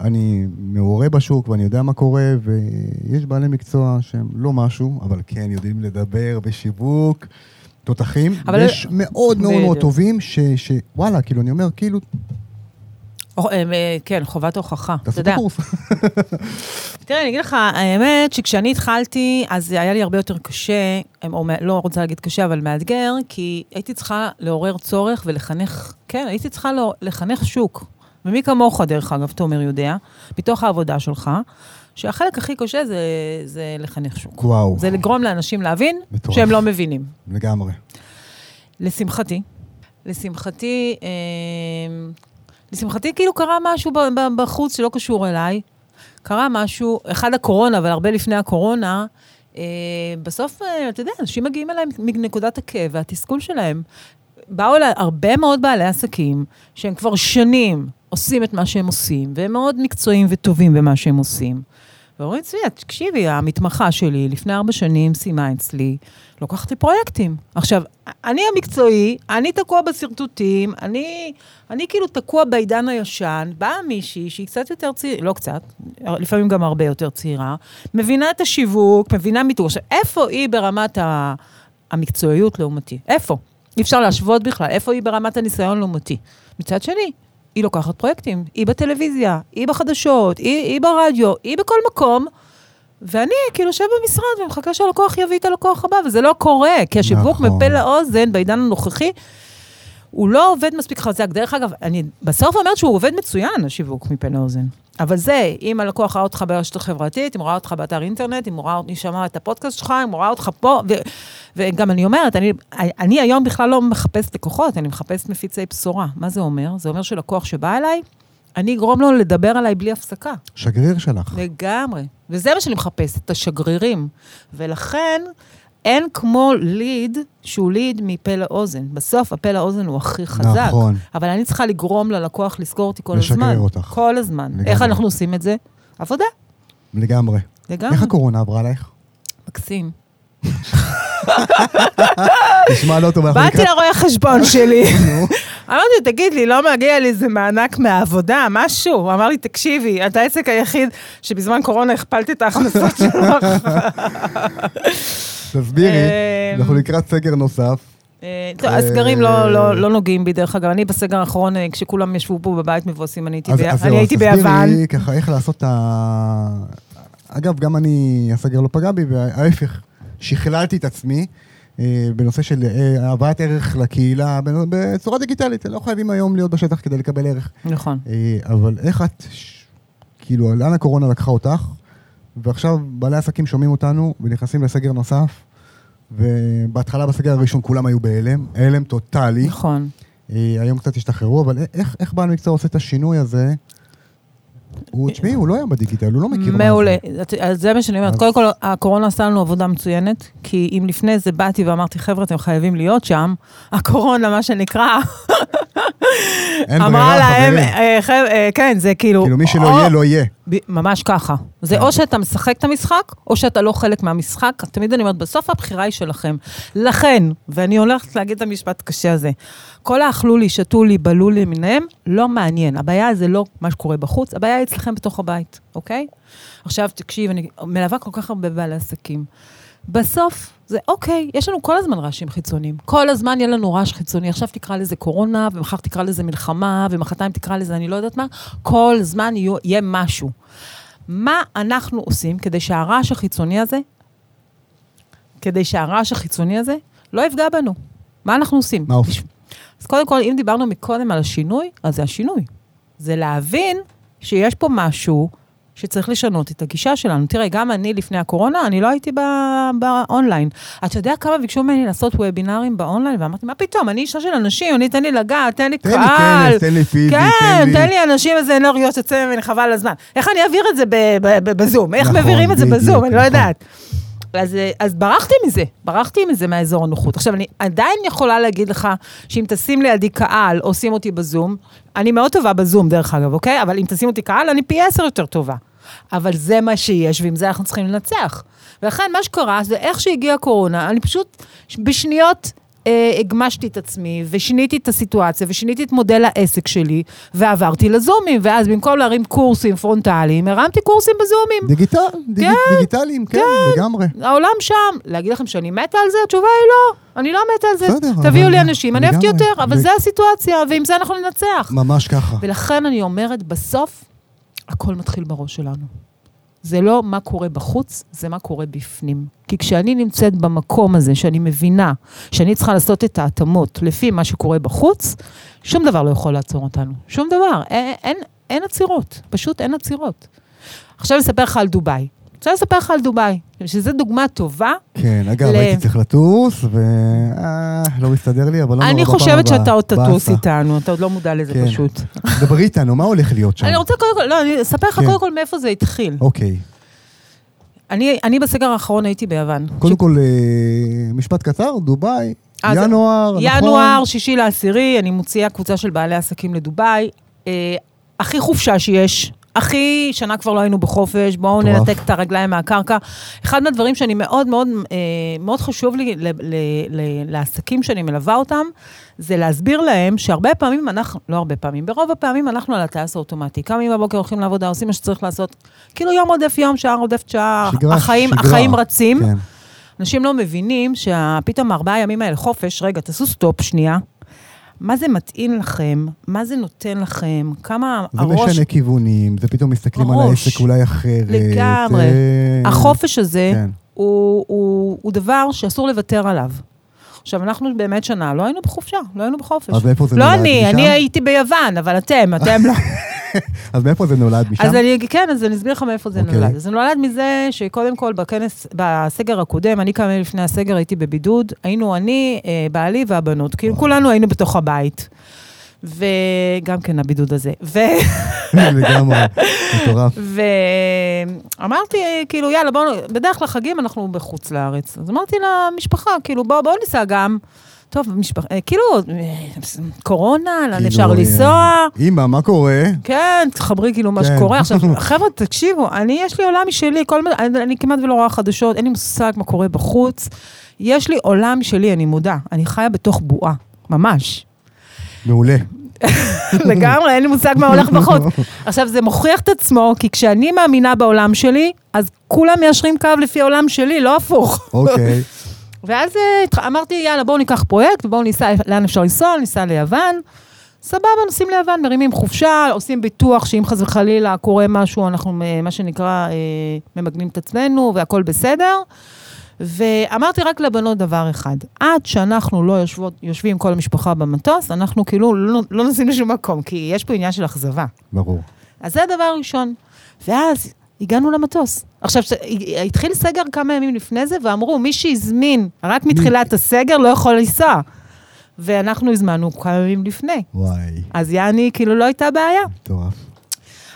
אני מעורה בשוק ואני יודע מה קורה, ויש בעלי מקצוע שהם לא משהו, אבל כן יודעים לדבר בשיווק. תותחים, אבל- ויש מאוד מאוד מאוד. טובים, שוואלה, כאילו, אני אומר, כאילו, אה, אה, כן, חובת הוכחה. אתה יודע. *laughs* תראה, אני אגיד לך, האמת שכשאני התחלתי, אז היה לי הרבה יותר קשה, או לא רוצה להגיד קשה, אבל מאתגר, כי הייתי צריכה לעורר צורך ולחנך, כן, הייתי צריכה לא- לחנך שוק. ומי כמוך, דרך אגב, תומר יודע, מתוך העבודה שלך, שהחלק הכי קשה זה, זה לחנך שוק. וואו, זה לגרום לאנשים להבין מטורף. שהם לא מבינים. לגמרי. לשמחתי, לשמחתי, אה, לשמחתי כאילו קרה משהו בחוץ שלא קשור אליי. קרה משהו, אחד הקורונה, אבל הרבה לפני הקורונה, אה, בסוף, אה, אתה יודע, אנשים מגיעים אליי מנקודת הכאב והתסכול שלהם. באו אליי הרבה מאוד בעלי עסקים, שהם כבר שנים עושים את מה שהם עושים, והם מאוד מקצועיים וטובים במה שהם עושים. ואומרים, צביה, תקשיבי, המתמחה שלי לפני ארבע שנים סיימה אצלי, לוקחת לי פרויקטים. עכשיו, אני המקצועי, אני תקוע בשרטוטים, אני, אני כאילו תקוע בעידן הישן, באה מישהי שהיא קצת יותר צעירה, לא קצת, לפעמים גם הרבה יותר צעירה, מבינה את השיווק, מבינה מיתוג. עכשיו, איפה היא ברמת ה, המקצועיות לעומתי? איפה? אי אפשר להשוות בכלל, איפה היא ברמת הניסיון לעומתי? מצד שני, היא לוקחת פרויקטים, היא בטלוויזיה, היא בחדשות, היא, היא ברדיו, היא בכל מקום, ואני כאילו יושב במשרד ומחכה שהלקוח יביא את הלקוח הבא, וזה לא קורה, כי השיווק נכון. מפה לאוזן בעידן הנוכחי, הוא לא עובד מספיק חזק. דרך אגב, אני בסוף אומרת שהוא עובד מצוין, השיווק מפה לאוזן. אבל זה, אם הלקוח ראה אותך ברשת החברתית, אם הוא ראה אותך באתר אינטרנט, אם הוא ראה אותי, שמע את הפודקאסט שלך, אם הוא ראה אותך פה, ו, וגם אני אומרת, אני, אני היום בכלל לא מחפשת לקוחות, אני מחפשת מפיצי בשורה. מה זה אומר? זה אומר שלקוח שבא אליי, אני אגרום לו לדבר עליי בלי הפסקה. שגריר שלך. לגמרי. וזה מה שאני מחפשת, את השגרירים. ולכן, אין כמו ליד שהוא ליד מפה לאוזן. בסוף, הפה לאוזן הוא הכי חזק. נכון. אבל אני צריכה לגרום ללקוח לזכור אותי כל לשגרר הזמן. אותך. כל הזמן. לגמרי. איך אנחנו עושים את זה? עבודה. לגמרי. לגמרי. איך הקורונה עברה לך? מקסים. *laughs* נשמע לא טוב, אנחנו באתי לקראת... לרואה חשבון שלי. *laughs* אמרתי, תגיד לי, לא מגיע לי איזה מענק מהעבודה, משהו? הוא אמר לי, תקשיבי, אתה העסק היחיד שבזמן קורונה הכפלתי את ההכנסות שלך. *laughs* תסבירי, אמ, אנחנו לקראת סגר נוסף. אה, טוב, הסגרים לא- לא לא נוגעים בי, דרך אגב. אני בסגר האחרון, אה, כשכולם ישבו פה בבית מבואסים, אני הייתי אז- ב- אז ביוון. תסבירי ככה איך לעשות את ה... אגב, גם אני, הסגר לא פגע בי, וההפך, שכללתי את עצמי אה, בנושא של אה, הבאת ערך לקהילה בצורה דיגיטלית. לא חייבים היום להיות בשטח כדי לקבל ערך. נכון. אה, אבל איך את, כאילו, לאן הקורונה לקחה אותך, ועכשיו בעלי עסקים שומעים אותנו ונכנסים לסגר נוסף, ובהתחלה בסגר הראשון כולם היו בהלם, הלם טוטאלי. נכון. היום קצת השתחררו, אבל איך, איך בעל מקצוע עושה את השינוי הזה? הוא, תשמעי, הוא לא היה בדיגיטל, הוא לא מכיר מה זה. מעולה. אז זה מה שאני אומרת. קודם כל, הקורונה עשה לנו עבודה מצוינת, כי אם לפני זה באתי ואמרתי, חבר'ה, אתם חייבים להיות שם, הקורונה, מה שנקרא, אין אמרה ברירה, להם, חברים. אה, חב- אה, כן, זה כאילו... כאילו, מי שלא או- יהיה, לא יהיה. ב- ממש ככה. זה כן. או שאתה משחק את המשחק, או שאתה לא חלק מהמשחק. תמיד אני אומרת, בסוף הבחירה היא שלכם. לכן, ואני הולכת להגיד את המשפט הקשה הזה, כל האכלו לי, שתו לי, בלו לי למיניהם, לא מעניין. הבעיה זה לא מה שקורה בחוץ, הבעיה היא אצלכם בתוך הבית, אוקיי? עכשיו, תקשיב, אני מלווה כל כך הרבה בעלי עסקים. בסוף, זה אוקיי, יש לנו כל הזמן רעשים חיצוניים. כל הזמן יהיה לנו רעש חיצוני. עכשיו תקרא לזה קורונה, ומחר תקרא לזה מלחמה, ומחרתיים תקרא לזה אני לא יודעת מה. כל זמן יהיו, יהיה משהו. מה אנחנו עושים כדי שהרעש החיצוני הזה, כדי שהרעש החיצוני הזה לא יפגע בנו? מה אנחנו עושים? מה עושים? אז קודם כל, אם דיברנו מקודם על השינוי, אז זה השינוי. זה להבין שיש פה משהו שצריך לשנות את הגישה שלנו. תראה, גם אני לפני הקורונה, אני לא הייתי באונליין. אתה יודע כמה ביקשו ממני לעשות וובינארים באונליין? ואמרתי, מה פתאום, אני אישה של אנשים, אני תן לי לגעת, תן לי תן קהל. לי כנס, תן לי פיזי, כן, תן לי אנשים איזה אנרגיות יוצא ממני, חבל הזמן. איך אני אעביר את זה בזום? איך נכון, מעבירים את זה בדיוק, בזום? אני לא נכון. יודעת. אז, אז ברחתי מזה, ברחתי מזה מהאזור הנוחות. עכשיו, אני עדיין יכולה להגיד לך שאם תשים לידי קהל או שים אותי בזום, אני מאוד טובה בזום, דרך אגב, אוקיי? אבל אם תשים אותי קהל, אני פי עשר יותר טובה. אבל זה מה שיש, ועם זה אנחנו צריכים לנצח. ולכן, מה שקרה זה איך שהגיעה הקורונה, אני פשוט בשניות אה, הגמשתי את עצמי, ושיניתי את הסיטואציה, ושיניתי את מודל העסק שלי, ועברתי לזומים, ואז במקום להרים קורסים פרונטליים, הרמתי קורסים בזומים. digital, דיג, דיגיטליים, כן, לגמרי. העולם שם. להגיד לכם שאני מתה על זה? התשובה היא לא. אני לא מתה על זה. בסדר, תביאו לי אנשים, אני אוהבת לגמרי. יותר, אבל ו- זה הסיטואציה, ועם זה אנחנו ננצח. ממש ככה. ולכן אני אומרת, בסוף, הכל מתחיל בראש שלנו. זה לא מה קורה בחוץ, זה מה קורה בפנים. כי כשאני נמצאת במקום הזה, שאני מבינה שאני צריכה לעשות את ההתאמות לפי מה שקורה בחוץ, שום דבר לא יכול לעצור אותנו. שום דבר. אין, אין, אין עצירות, פשוט אין עצירות. עכשיו אספר לך על דובאי. אני אספר לך על דובאי, שזו דוגמה טובה. כן, אגב, ל- הייתי צריך לטוס, ו... אה, לא מסתדר לי, אבל לא נורא אני חושבת. שאתה עוד תטוס. איתנו, אתה עוד לא מודע לזה כן. פשוט. דברי איתנו, מה הולך להיות שם? אני רוצה קודם כל, לא, אני אספר לך כן. קודם כל מאיפה זה התחיל. אוקיי. אני, אני בסגר האחרון הייתי ביוון. קודם כל, אה, משפט קצר, דובאי, אז ינואר, נכון? ינואר, שישי לעשירי, אני מוציאה קבוצה של בעלי עסקים לדובאי. אה, הכי חופשה שיש. הכי, שנה כבר לא היינו בחופש, בואו. ננתק את הרגליים מהקרקע. אחד מהדברים שאני מאוד מאוד, אה, מאוד חשוב לי ל, ל, ל, לעסקים שאני מלווה אותם, זה להסביר להם שהרבה פעמים אנחנו, לא הרבה פעמים, ברוב הפעמים אנחנו על הטייס האוטומטי. קמים בבוקר, הולכים לעבודה, עושים מה שצריך לעשות. כאילו יום רודף יום, שעה רודפת שעה, שגרה, החיים, שגרה. החיים רצים. כן. אנשים לא מבינים שפתאום ארבעה ימים האלה חופש, רגע, תעשו stop שנייה. מה זה מתאים לכם? מה זה נותן לכם? כמה זה הראש... משנה כיוונים, זה פתאום מסתכלים על הראש. העסק אולי אחרת. לגמרי. אה, החופש הזה כן. הוא, הוא, הוא דבר שאסור לוותר עליו. עכשיו, אנחנו באמת שנה, לא היינו בחופשה, לא היינו בחופש. אז מאיפה זה לא נולד? אני, משם? אני הייתי ביוון, אבל אתם, אתם לא. *laughs* אז מאיפה זה נולד? משם? אז אני, כן, אז אני אסביר לך מאיפה זה אוקיי. נולד. זה נולד מזה שקודם כל בכנס, בסגר הקודם, אני כמה לפני הסגר הייתי בבידוד, היינו אני, אה, בעלי והבנות, כאילו כולנו היינו בתוך הבית. וגם כן הבידוד הזה. ו... *laughs* לגמרי, מטורף. ואמרתי, כאילו, יאללה, בואו, בדרך כלל חגים אנחנו בחוץ לארץ. אז אמרתי למשפחה, כאילו, בואו בוא ניסע גם. טוב, משפחה, אה, כאילו, אה, קורונה, לאן כאילו, אפשר אה, לנסוע? אמא, מה קורה? כן, תחברי כאילו מה כן. שקורה. עכשיו, *laughs* חבר'ה, תקשיבו, אני, יש לי עולם משלי, כל, אני, כמעט ולא רואה חדשות, אין לי מושג מה קורה בחוץ. יש לי עולם משלי, אני מודה. אני חיה בתוך בועה, ממש. מעולה. *laughs* לגמרי, אין לי מושג מה הולך בחוץ. *laughs* עכשיו, זה מוכיח את עצמו, כי כשאני מאמינה בעולם שלי, אז כולם מיישרים קו לפי העולם שלי, לא הפוך. אוקיי. ואז אה, אמרתי, יאללה, בואו ניקח פרויקט, בואו ניסע, לאן אפשר לנסוע, ניסע ליוון. סבבה, נוסעים ליוון, מרימים חופשה, עושים ביטוח שאם חס וחלילה קורה משהו, אנחנו, אה, מה שנקרא, אה, ממגנים את עצמנו והכל בסדר. ואמרתי רק לבנות דבר אחד, עד שאנחנו לא יושבות, יושבים כל המשפחה במטוס, אנחנו כאילו לא, לא נוסעים לשום מקום, כי יש פה עניין של אכזבה. ברור. אז זה הדבר הראשון. ואז הגענו למטוס. עכשיו, התחיל סגר כמה ימים לפני זה, ואמרו, מי שהזמין רק מתחילת הסגר לא יכול לנסוע. ואנחנו הזמנו כמה ימים לפני. וואי, אז יעני, כאילו לא הייתה בעיה. מטורף.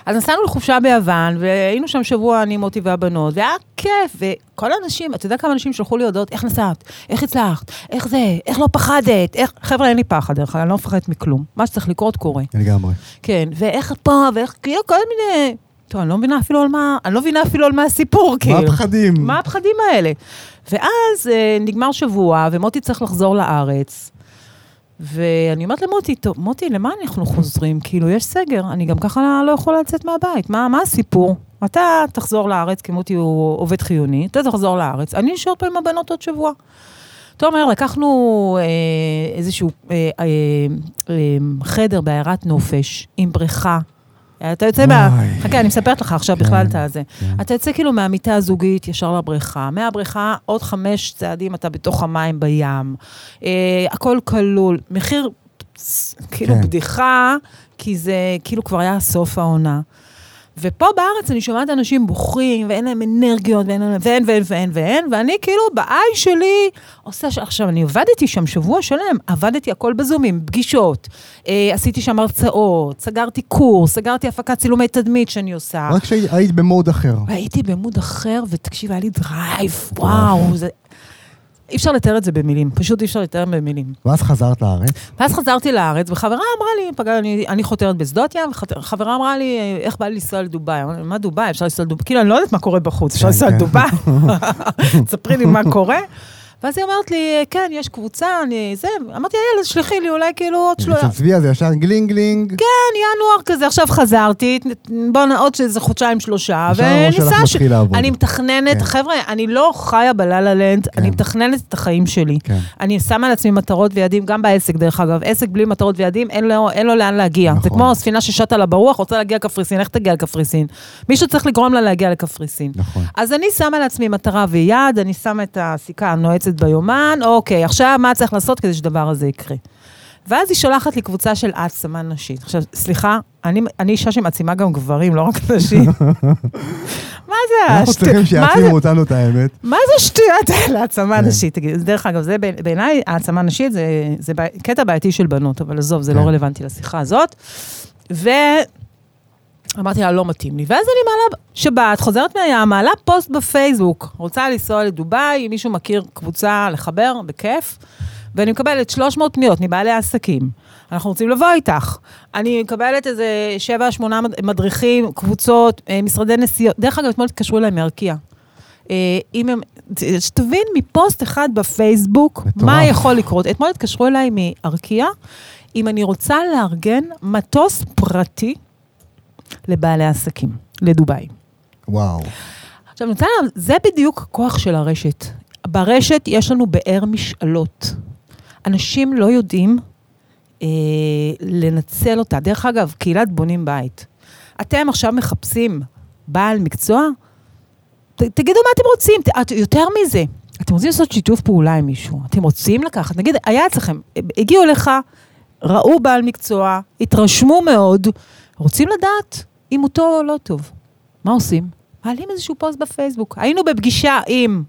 אז נסענו לחופשה ביוון, והיינו שם שבוע, אני, מוטי והבנות, והיה כיף, וכל האנשים, אתה יודע כמה אנשים שלחו לי הודעות, איך נסעת? איך הצלחת? איך זה? איך לא פחדת? איך... חבר'ה, אין לי פחד, דרך אגב, אני לא מפחדת מכלום. מה שצריך לקרות, קורה. לגמרי. כן, ואיך פה, ואיך, כאילו, כל מיני... טוב, אני לא מבינה אפילו על מה, אני לא מבינה אפילו על מה הסיפור, כאילו. מה הפחדים? מה הפחדים האלה? ואז אה, נגמר שבוע, ומוטי צריך לחזור לארץ. ואני אומרת למוטי, טוב, מוטי, למה אנחנו חוזרים? כאילו, יש סגר, אני גם ככה לא יכולה לצאת מהבית. מה, מה הסיפור? אתה תחזור לארץ, כי מוטי הוא עובד חיוני, אתה תחזור לארץ, אני אשאר פה עם הבנות עוד שבוע. אתה אומר, לקחנו אה, איזשהו אה, אה, אה, חדר בעיירת נופש, עם בריכה. אתה יוצא מה... חכה, אני מספרת לך עכשיו כן, בכלל את הזה. כן. אתה יוצא כאילו מהמיטה הזוגית ישר לבריכה. מהבריכה, עוד חמש צעדים אתה בתוך המים בים. אה, הכל כלול. מחיר, כאילו כן. בדיחה, כי זה כאילו כבר היה סוף העונה. ופה בארץ אני שומעת אנשים בוכים, ואין להם אנרגיות, ואין להם, ואין, ואין, ואין, ואין, ואני כאילו, ב-high שלי עושה, ש... עכשיו, אני עבדתי שם שבוע שלם, עבדתי הכל בזומים, פגישות, אה, עשיתי שם הרצאות, סגרתי קורס, סגרתי הפקת צילומי תדמית שאני עושה. רק שהיית ב mode אחר. הייתי ב mode אחר, ותקשיב, היה לי drive, וואו, זה... אי אפשר לתאר את זה במילים, פשוט אי אפשר לתאר במילים. ואז חזרת לארץ. ואז חזרתי לארץ, וחברה אמרה לי, רגע, אני, אני חותרת בשדות ים, וחברה אמרה לי, איך בא לי לנסוע לדובאי? אמרתי, מה דובאי? אפשר לנסוע לדובאי? כאילו, אני לא יודעת מה קורה בחוץ, אפשר כן, לנסוע כן. לדובאי? *laughs* ספרי לי מה קורה. ואז היא אומרת לי, כן, יש קבוצה, אני... זה, אמרתי, יאללה, שלחי לי, אולי כאילו עוד שלושה... אצל צביה זה ישר גלינג גלינג. כן, ינואר כזה, עכשיו חזרתי, בוא נ... עוד איזה חודשיים, שלושה, וניסע... לעבוד. אני מתכננת, כן. חבר'ה, אני לא חיה ב La La Land, כן. אני מתכננת את החיים שלי. כן. אני שמה לעצמי מטרות ויעדים, גם בעסק, דרך אגב. עסק בלי מטרות ויעדים, אין לו, אין לו לאן להגיע. נכון. זה כמו ספינה ששטה לה ברוח, רוצה להגיע לקפריסין, איך תגיע לקפריסין? מישהו צריך לגרום לה להגיע לקפריסין. נכון. אז אני שמה לעצמי מטרה ויעד, אני שמה את הסיכה הנועצת ביומן, אוקיי, עכשיו מה צריך לעשות כדי שדבר הזה יקרה? ואז היא שולחת לי קבוצה של העצמה נשית. עכשיו, סליחה, אני, אני אישה שמעצימה גם גברים, לא רק *laughs* נשים. *laughs* מה זה אנחנו השט- צריכים שיעצימו אותנו את האמת. מה זה השטויות האלה, העצמה כן. נשית? תגיד, דרך אגב, זה בעיני- בעיניי, העצמה נשית זה, זה קטע בעייתי של בנות, אבל עזוב, זה לא כן. רלוונטי לשיחה הזאת. ואמרתי לה, לא מתאים לי. ואז אני מעלה, שבת, חוזרת מהים, מעלה פוסט בפייסבוק. רוצה לנסוע לדובאי, אם מישהו מכיר קבוצה לחבר, בכיף. ואני מקבלת 300 פניות מבעלי עסקים. אנחנו רוצים לבוא איתך. אני מקבלת איזה 7-8 מדריכים, קבוצות, אה, משרדי נסיעות. דרך אגב, אתמול התקשרו אליי מארקיע. אה, אם הם, שתבין מפוסט אחד בפייסבוק, מטורף. מה יכול לקרות. אתמול התקשרו אליי מארקיע, אם אני רוצה לארגן מטוס פרטי לבעלי עסקים, לדובאי. וואו. עכשיו, להגיד, זה בדיוק הכוח של הרשת. ברשת יש לנו באר משאלות. אנשים לא יודעים אה, לנצל אותה. דרך אגב, קהילת בונים בית. אתם עכשיו מחפשים בעל מקצוע? ת, תגידו מה אתם רוצים, ת, את- יותר מזה. אתם רוצים לעשות שיתוף פעולה עם מישהו, אתם רוצים לקחת, נגיד, היה אצלכם, הגיעו אליך, ראו בעל מקצוע, התרשמו מאוד, רוצים לדעת אם הוא טוב או לא טוב. מה עושים? מעלים איזשהו פוסט בפייסבוק. היינו בפגישה עם,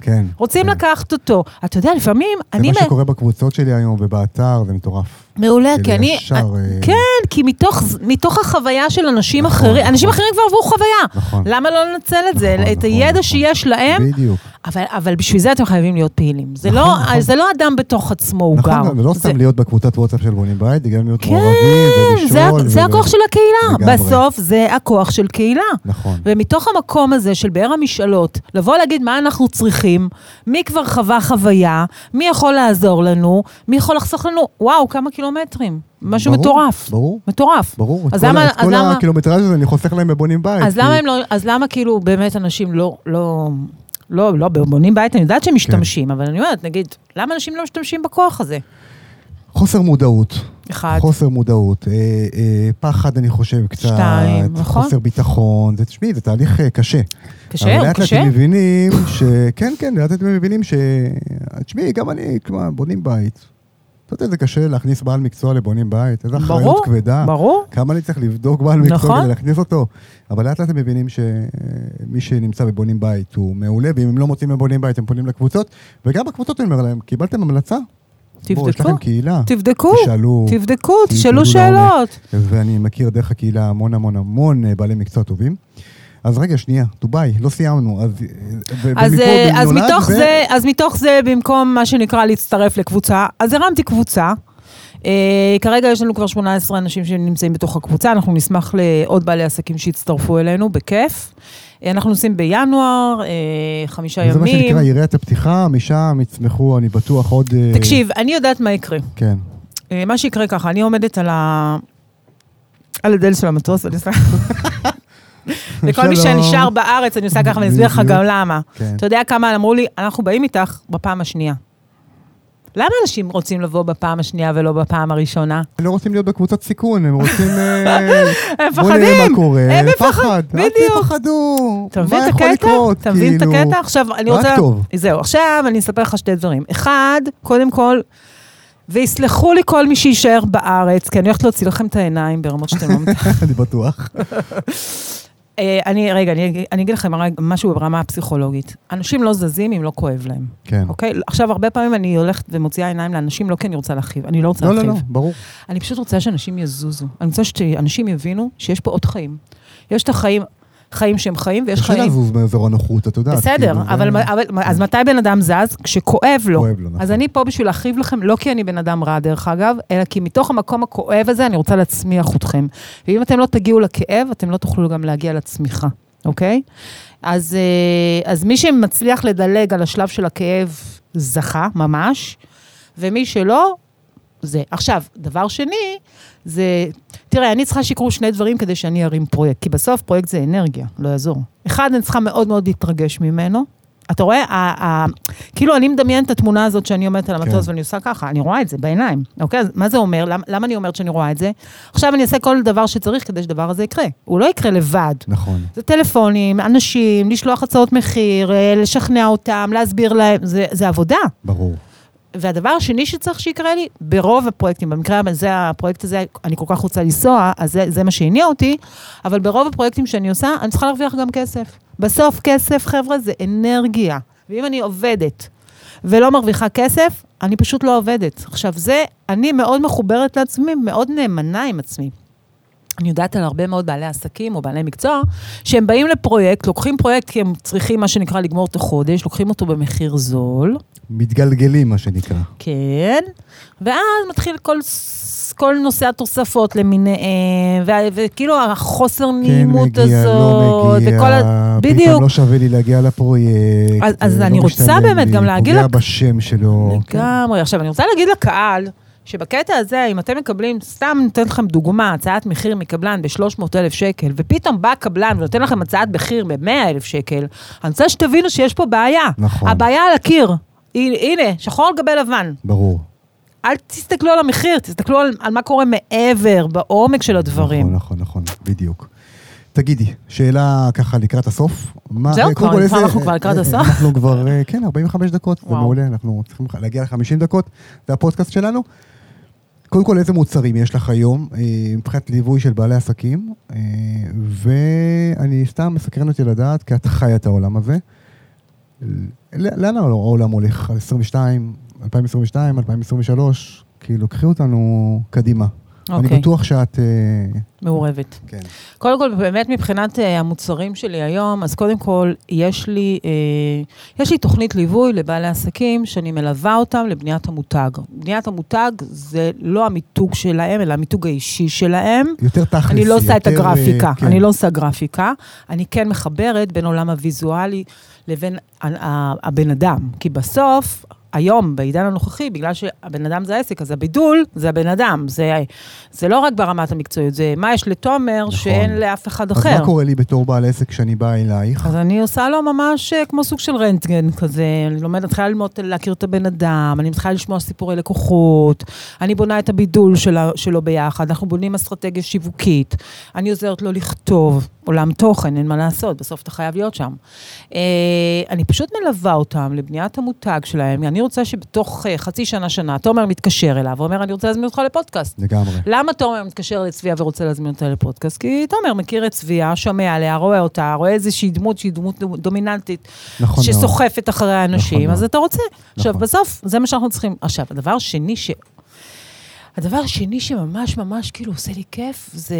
כן. רוצים כן. לקחת אותו. אתה יודע, לפעמים, זה אני... מה מ- שקורה בקבוצות שלי היום ובאתר, זה מטורף. מעולה, כי אני... ישר, אה, כן, כי מתוך, מתוך החוויה של אנשים נכון, אחרים, אנשים נכון. אחרים כבר עברו חוויה. נכון. למה לא לנצל את זה? נכון, את נכון, הידע נכון. שיש להם, בדיוק. אבל, אבל בשביל זה אתם חייבים להיות פעילים. זה, נכון, לא, נכון. זה לא אדם בתוך עצמו, הוא גר. נכון, ולא זה- סתם להיות בקבוצת וואטסאפ של בונים בית, זה גם להיות כן, מעורבים זה, ולשאול. זה ול- הכוח של הקהילה. לגמרי. בסוף זה הכוח של קהילה. נכון. ומתוך המקום הזה של באר המשאלות, לבוא להגיד מה אנחנו צריכים, מי כבר חווה חוויה, מי יכול לעזור לנו, מי יכול לחסוך לנו, וואו, כמה קילומטרים. משהו ברור, מטורף. ברור. מטורף. ברור. אז למה- את כל למה- הקילומטראז' הזה אני חוסך להם בבונים בית. אז כי- למה הם לא, אז למה כאילו באמת אנשים לא, לא, לא, לא, בונים בית, אני יודעת שהם משתמשים, אבל אני אומרת, נגיד, למה אנשים לא משתמשים בכוח הזה? חוסר מודעות. אחד. חוסר מודעות. אה, אה, פחד, אני חושב, קצת. שתיים, נכון. חוסר ביטחון. זה, תשמעי, זה תהליך אה, קשה. קשה, אבל הוא לאט לאט קשה. אתם מבינים ש... כן, כן, לאט לאט אתם מבינים ש... תשמעי, גם אני, כלומר, בונים בית. אתה יודע, זה קשה להכניס בעל מקצוע לבונים בית. איזו אחריות כבדה. ברור. כמה אני צריך לבדוק בעל מקצוע נכון. כדי להכניס אותו. אבל לאט לאט הם מבינים שמי שנמצא בבונים בית הוא מעולה, ואם הם לא מוצאים בבונים בית הם פונים לקבוצות, וגם בקבוצות אני אומר להם, קיבלתם המלצה? בואו, יש תבדקו, לכם קהילה. תבדקו, תשאלו, תבדקו, תשאלו לעומק. שאלות. ואני מכיר דרך הקהילה המון המון המון אה, בעלי מקצוע טובים. אז רגע, שנייה, דובאי, לא סיימנו. אז, אה, אז, אה, אז, נולד, מתוך ו- זה, אז מתוך זה, במקום מה שנקרא להצטרף לקבוצה, אז הרמתי קבוצה. Uh, כרגע יש לנו כבר 18 אנשים שנמצאים בתוך הקבוצה, אנחנו נשמח לעוד בעלי עסקים שיצטרפו אלינו, בכיף. Uh, אנחנו נוסעים בינואר, uh, חמישה וזה מה ימים. שנקרא יריית הפתיחה, משם יצמחו, אני בטוח, עוד... אה, תקשיב, אני יודעת מה יקרה. כן. Uh, מה שיקרה ככה, אני עומדת על ה... על הדלת של המטוס, ואני עושה... *laughs* *laughs* לכל מי. שנשאר בארץ, אני עושה ככה ואני אסביר לך בדיוק. גם למה. כן. אתה יודע כמה אמרו לי, אנחנו באים איתך בפעם השנייה. למה אנשים רוצים לבוא בפעם השנייה ולא בפעם הראשונה? הם לא רוצים להיות בקבוצת סיכון, הם רוצים... אה, *laughs* הם בוא נראה מה מפחדים. קורה. הם פחד. מפחד, אל בדיוק. תפחדו. אתה מבין את הקטע? אתה מבין את כאילו, הקטע? עכשיו, אני רק רוצה... טוב. זהו, עכשיו אני אספר לך שתי דברים. אחד, קודם כל, ויסלחו לי כל מי שיישאר בארץ, כי אני הולכת להוציא לכם את העיניים ברמות שאתם לא *laughs* מתארים. אני בטוח. אה, אני, רגע, אני, אני אגיד לכם רגע משהו ברמה הפסיכולוגית. אנשים לא זזים אם לא כואב להם, כן. אוקיי? עכשיו, הרבה פעמים אני הולכת ומוציאה עיניים לאנשים, לא כי אני רוצה להרחיב, אני לא רוצה לא, לא, להרחיב. לא, ברור. אני פשוט רוצה שאנשים יזוזו. אני רוצה שאנשים יבינו שיש פה עוד חיים. יש את החיים, חיים שהם חיים, ויש קשה חיים... לזוז מאזור הנוחות, את יודעת. בסדר, כאילו, אבל, אז מתי בן אדם זז? כשכואב לו. כואב לו, נכון. אז אני פה בשביל להכאיב לכם, לא כי אני בן אדם רע דרך אגב, אלא כי מתוך המקום הכואב הזה אני רוצה להצמיח אתכם. ואם אתם לא תגיעו לכאב, אתם לא תוכלו גם להגיע לצמיחה, אוקיי? אז, אה, אז מי שמצליח לדלג על השלב של הכאב, זכה, ממש, ומי שלא, זה. עכשיו, דבר שני, זה... תראה, אני צריכה שיקרו שני דברים כדי שאני ארים פרויקט, כי בסוף פרויקט זה אנרגיה, לא יעזור. אחד, אני צריכה מאוד מאוד להתרגש ממנו. אתה רואה, ה- ה- כאילו אני מדמיינת את התמונה הזאת שאני עומדת על המטוס כן. ואני עושה ככה, אני רואה את זה בעיניים, אוקיי? אז מה זה אומר? למה, למה אני אומרת שאני רואה את זה? עכשיו אני אעשה כל דבר שצריך כדי שהדבר הזה יקרה. הוא לא יקרה לבד. נכון. זה טלפונים, אנשים, לשלוח הצעות מחיר, אה, לשכנע אותם, להסביר להם, זה, זה עבודה. ברור. והדבר השני שצריך שיקרה לי, ברוב הפרויקטים, במקרה הזה, הפרויקט הזה, אני כל כך רוצה לנסוע, אז זה, זה מה שהניע אותי, אבל ברוב הפרויקטים שאני עושה, אני צריכה להרוויח גם כסף. בסוף כסף, חבר'ה, זה אנרגיה. ואם אני עובדת ולא מרוויחה כסף, אני פשוט לא עובדת. עכשיו, זה, אני מאוד מחוברת לעצמי, מאוד נאמנה עם עצמי. אני יודעת על הרבה מאוד בעלי עסקים או בעלי מקצוע, שהם באים לפרויקט, לוקחים פרויקט כי הם צריכים מה שנקרא לגמור את החודש, לוקחים אותו במחיר זול, מתגלגלים, מה שנקרא. כן, ואז מתחיל כל, כל נושא התוספות למיניהם, וה- וכאילו החוסר כן נעימות מגיע, הזאת, לא מגיע, וכל ה... פתאום בדיוק. לא שווה לי להגיע לפרויקט. אז- אז אה, אני לא רוצה באמת גם להגיד פוגע לק- בשם שלו. כן. לגמרי. עכשיו, אני רוצה להגיד לקהל, שבקטע הזה, אם אתם מקבלים, סתם נותן לכם דוגמה, הצעת מחיר מקבלן ב-300,000 שקל, ופתאום בא קבלן ונותן לכם הצעת מחיר ב-100,000 שקל, אני רוצה שתבינו שיש פה בעיה. נכון. הבעיה על הקיר. הנה, שחור על גבי לבן. ברור. אל תסתכלו על המחיר, תסתכלו על, על מה קורה מעבר, בעומק של הדברים. נכון, נכון, נכון, בדיוק. תגידי, שאלה ככה לקראת הסוף. זהו, כבר, אנחנו כבר לקראת אה, הסוף? אנחנו כבר, אה, כן, 45 דקות, זה. מעולה, אנחנו צריכים להגיע ל-50 דקות, זה הפודקאסט שלנו. קודם כל, איזה מוצרים יש לך היום, אה, מבחינת ליווי של בעלי עסקים, אה, ואני סתם מסקרן אותי לדעת, כי את חי את העולם הזה. לאן העולם הולך? על 22, 2022, 2023? כאילו, קחי אותנו קדימה. אני אוקיי. בטוח שאת... מעורבת. כן. קודם כל, באמת מבחינת uh, המוצרים שלי היום, אז קודם כל, יש לי, uh, יש לי תוכנית ליווי לבעלי עסקים שאני מלווה אותם לבניית המותג. בניית המותג זה לא המיתוג שלהם, אלא המיתוג האישי שלהם. יותר תכלס. אני לא עושה את יותר, הגרפיקה, אה, כן. אני לא עושה גרפיקה. אני כן מחברת בין עולם הוויזואלי לבין הבן אדם. כי בסוף, היום, בעידן הנוכחי, בגלל שהבן אדם זה העסק, אז הבידול זה הבן אדם. זה, זה לא רק ברמת המקצועיות, זה מה יש לתומר נכון. שאין לאף אחד אז אחר. מה קורה לי בתור בעל עסק כשאני בא אלייך? אז אני עושה לו ממש אה, כמו סוג של רנטגן כזה, אני לומדת, מתחילה ללמוד להכיר את הבן אדם, אני מתחילה לשמוע סיפורי לקוחות, אני בונה את הבידול שלה, שלו ביחד, אנחנו בונים אסטרטגיה שיווקית, אני עוזרת לו לכתוב, עולם תוכן, אין מה לעשות, בסוף אתה חייב להיות שם. אה, אני פשוט מלווה אותם לבניית המותג שלהם, אני רוצה שבתוך אה, חצי שנה, שנה, תומר מתקשר אליו ואומר, אני רוצה להזמין אותך לפודקאסט. לגמרי. למה תומר מתקשר לצביה ורוצה להזמין אותה לפודקאסט? כי תומר מכיר את צביה, שומע עליה, רואה אותה, רואה איזושהי דמות שהיא דמות דומיננטית, נכון. שסוחפת אחרי האנשים, נכון אז. אתה רוצה. עכשיו, נכון. בסוף, זה מה שאנחנו צריכים. עכשיו, הדבר השני ש... הדבר השני שממש ממש כאילו עושה לי כיף, זה...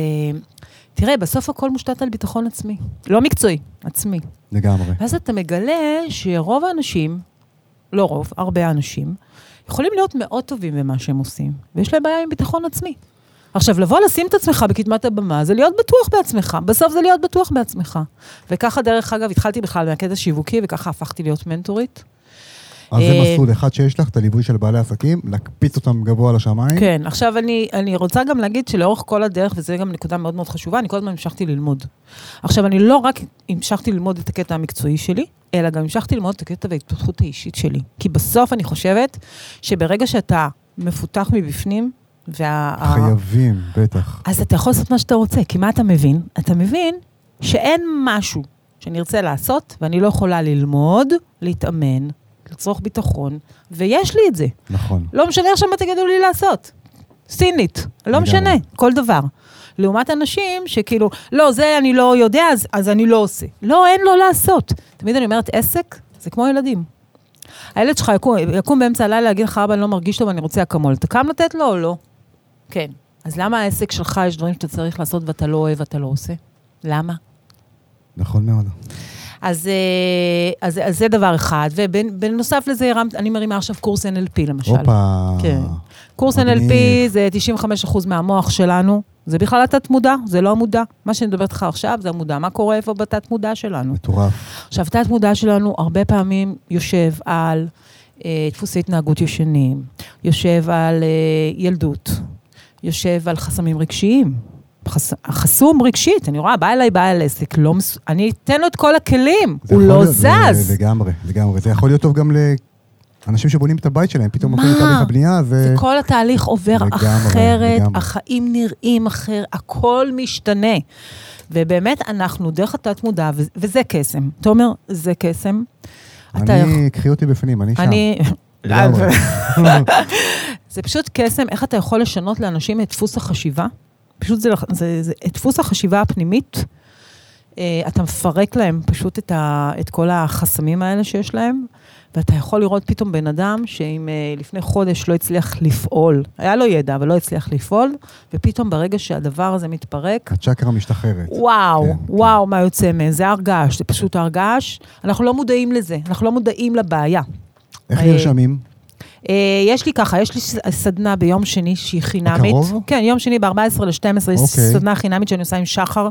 תראה, בסוף הכל מושתת על ביטחון עצמי. לא מקצועי, עצמי. לגמרי. ואז אתה מגלה שרוב האנשים, לא רוב, הרבה אנשים, יכולים להיות מאוד טובים במה שהם עושים, ויש להם בעיה עם ביטחון עצמי. עכשיו, לבוא לשים את עצמך בקדמת הבמה, זה להיות בטוח בעצמך. בסוף זה להיות בטוח בעצמך. וככה, דרך אגב, התחלתי בכלל מהקטע שיווקי, וככה הפכתי להיות מנטורית. אז זה אה, מסלול אחד שיש לך, את הליווי של בעלי עסקים, להקפיץ אותם גבוה לשמיים. כן, עכשיו אני, אני רוצה גם להגיד שלאורך כל הדרך, וזו גם נקודה מאוד מאוד חשובה, אני כל הזמן המשכתי ללמוד. עכשיו, אני לא רק המשכתי ללמוד את הקטע המקצועי שלי, אלא גם המשכתי ללמוד את הקטע וההתפתחות האישית שלי. כי בסוף אני חושבת שברגע שאתה מפותח מבפנים, וה... חייבים, בטח. אז אתה יכול לעשות מה שאתה רוצה, כי מה אתה מבין? אתה מבין שאין משהו שאני ארצה לעשות, ואני לא יכולה ללמוד, להתאמן, לצרוך ביטחון, ויש לי את זה. נכון. לא משנה עכשיו מה תגידו לי לעשות. סינית, לא. משנה, כל דבר. לעומת אנשים שכאילו, לא, זה אני לא יודע, אז, אז אני לא עושה. לא, אין לו לעשות. תמיד אני אומרת, עסק זה כמו ילדים. הילד שלך יקום, יקום באמצע הלילה, להגיד לך, אבא, אני לא מרגיש טוב, אני רוצה אקמול. אתה קם לתת לו או לא? כן. אז למה העסק שלך, יש דברים שאתה צריך לעשות ואתה לא אוהב ואתה לא עושה? למה? נכון מאוד. אז, אה, אז, אז זה דבר אחד, ובנוסף לזה, הרמת, אני מרימה עכשיו קורס NLP למשל. הופה. כן. קורס מגניב. NLP זה 95% מהמוח שלנו, זה בכלל התת-מודע, זה לא המודע. מה שאני מדברת איתך עכשיו זה המודע. מה קורה איפה בתת-מודע שלנו? מטורף. עכשיו, תת-מודע שלנו הרבה פעמים יושב על אה, דפוסי התנהגות ישנים, יושב על אה, ילדות, יושב על חסמים רגשיים. חס... חסום רגשית, אני רואה, בא אליי בעל עסק, לא מס... אני אתן לו את כל הכלים, הוא לא להיות- זז. זה- לגמרי, לגמרי. זה יכול להיות טוב גם לאנשים שבונים את הבית שלהם, פתאום מה? מתחילים תהליך הבנייה, ו... וכל התהליך עובר לגמרי, אחרת, לגמרי. החיים נראים אחר, הכל משתנה. ובאמת, אנחנו דרך התת-מודע, ו- וזה קסם. תומר, זה קסם. אני, קחי אותי בפנים, אני שם. אני... *laughs* זה פשוט קסם, איך אתה יכול לשנות לאנשים את דפוס החשיבה. פשוט זה, זה, זה את דפוס החשיבה הפנימית. אה, אתה מפרק להם פשוט את, ה, את כל החסמים האלה שיש להם, ואתה יכול לראות פתאום בן אדם שאם אה, לפני חודש לא הצליח לפעול, היה לו ידע, אבל לא הצליח לפעול, ופתאום ברגע שהדבר הזה מתפרק, הצ'קרה משתחררת. וואו, כן, וואו, מה יוצא מזה? זה הר געש, זה פשוט הר געש. אנחנו לא מודעים לזה, אנחנו לא מודעים לבעיה. איך אה, נרשמים? אה, יש לי ככה, יש לי סדנה ביום שני שהיא חינמית. הקרוב? כן, יום שני ב-14 ל-12 יש אוקיי. סדנה חינמית שאני עושה עם שחר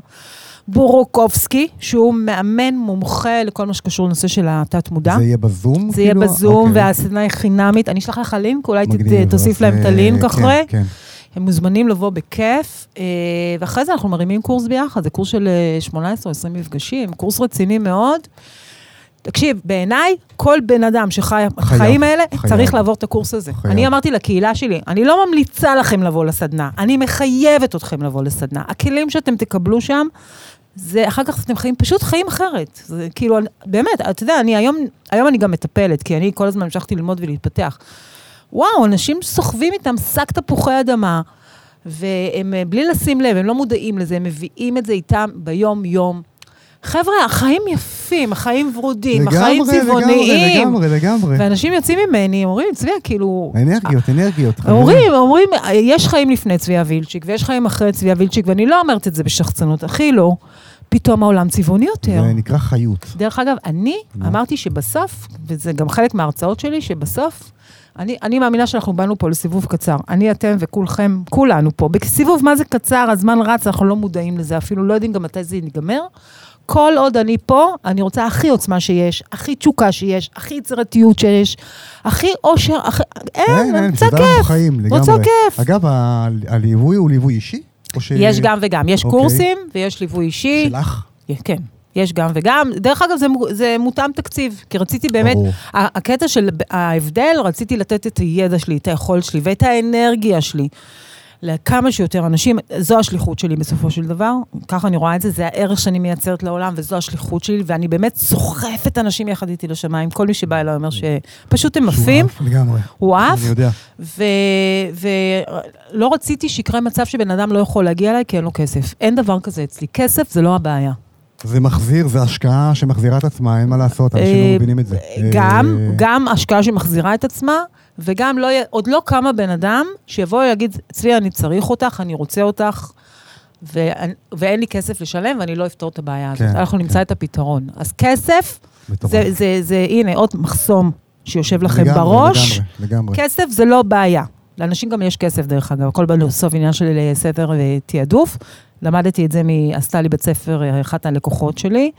בורוקובסקי, שהוא מאמן מומחה לכל מה שקשור לנושא של התת-מודע. זה יהיה בזום? זה יהיה כאילו? בזום, אוקיי. והסדנה היא חינמית. אני אשלח לך לינק, אולי מגניב, תוסיף להם את אה, הלינק כן, אחרי. כן. הם מוזמנים לבוא בכיף, אה, ואחרי זה אנחנו מרימים קורס ביחד, זה קורס של אה, 18 או 20 מפגשים, קורס רציני מאוד. תקשיב, בעיניי, כל בן אדם שחי החיים האלה, חייב. צריך לעבור את הקורס הזה. חייב. אני אמרתי לקהילה שלי, אני לא ממליצה לכם לבוא לסדנה, אני מחייבת אתכם לבוא לסדנה. הכלים שאתם תקבלו שם, זה, אחר כך אתם חיים, פשוט חיים אחרת. זה כאילו, באמת, אתה יודע, אני היום, היום אני גם מטפלת, כי אני כל הזמן המשכתי ללמוד ולהתפתח. וואו, אנשים סוחבים איתם שק תפוחי אדמה, והם אה, בלי לשים לב, הם לא מודעים לזה, הם מביאים את זה איתם ביום-יום. חבר'ה, החיים יפים, החיים ורודים, החיים לגמרי, צבעוניים. לגמרי, לגמרי. ואנשים יוצאים ממני, אומרים, צביה, כאילו... אנרגיות, אנרגיות. חברים. אומרים, אומרים, יש חיים לפני צביה וילצ'יק, ויש חיים אחרי צביה וילצ'יק, ואני לא אומרת את זה בשחצנות, הכי לא. פתאום העולם צבעוני יותר. זה נקרא חיות. דרך אגב, אני מה? אמרתי שבסוף, וזה גם חלק מההרצאות שלי, שבסוף, אני, אני מאמינה שאנחנו באנו פה לסיבוב קצר. אני, אתם וכולכם, כולנו פה. בסיבוב, מה זה קצר? הזמן רץ, אנחנו לא מודעים לזה, אפילו לא יודעים גם מתי זה ייגמר. כל עוד אני פה, אני רוצה הכי עוצמה שיש, הכי תשוקה שיש, הכי יצירתיות שיש, הכי אושר, הכי... אין, אני רוצה כיף. חיים, לגמרי. רוצה כיף. אגב, הליווי הוא ליווי אישי? ש... יש גם וגם, יש אוקיי. קורסים ויש ליווי אישי. שלך? כן, יש גם וגם. דרך אגב, זה, זה מותאם תקציב, כי רציתי באמת, ברור. הקטע של ההבדל, רציתי לתת את הידע שלי, את היכולת שלי ואת האנרגיה שלי לכמה שיותר אנשים. זו השליחות שלי בסופו של דבר, ככה אני רואה את זה, זה הערך שאני מייצרת לעולם, וזו השליחות שלי, ואני באמת סוחפת אנשים יחד איתי לשמיים. כל מי שבא אליי אומר שפשוט הם עפים, שהוא עף לגמרי. הוא עף, אני יודע. ולא רציתי שיקרה מצב שבן אדם לא יכול להגיע אליי כי אין לו כסף. אין דבר כזה אצלי. כסף זה לא הבעיה. זה מחזיר, זה השקעה שמחזירה את עצמה, אין מה לעשות, אנשים אה, לא מבינים את זה. גם, אה, גם השקעה שמחזירה את עצמה, וגם לא, עוד לא קמה בן אדם שיבוא ויגיד, צבי, אני צריך אותך, אני רוצה אותך, ואני- ואין לי כסף לשלם, ואני לא אפתור את הבעיה הזאת. כן, אנחנו כן. נמצא את הפתרון. אז כסף, מטורף. זה, זה, זה, הנה, עוד מחסום שיושב לכם לגמרי, בראש. לגמרי, לגמרי. כסף זה לא בעיה. לאנשים גם יש כסף, דרך אגב, הכל בסוף עניין של סדר ותעדוף. למדתי את זה, עשתה לי בית ספר, אחת הלקוחות שלי,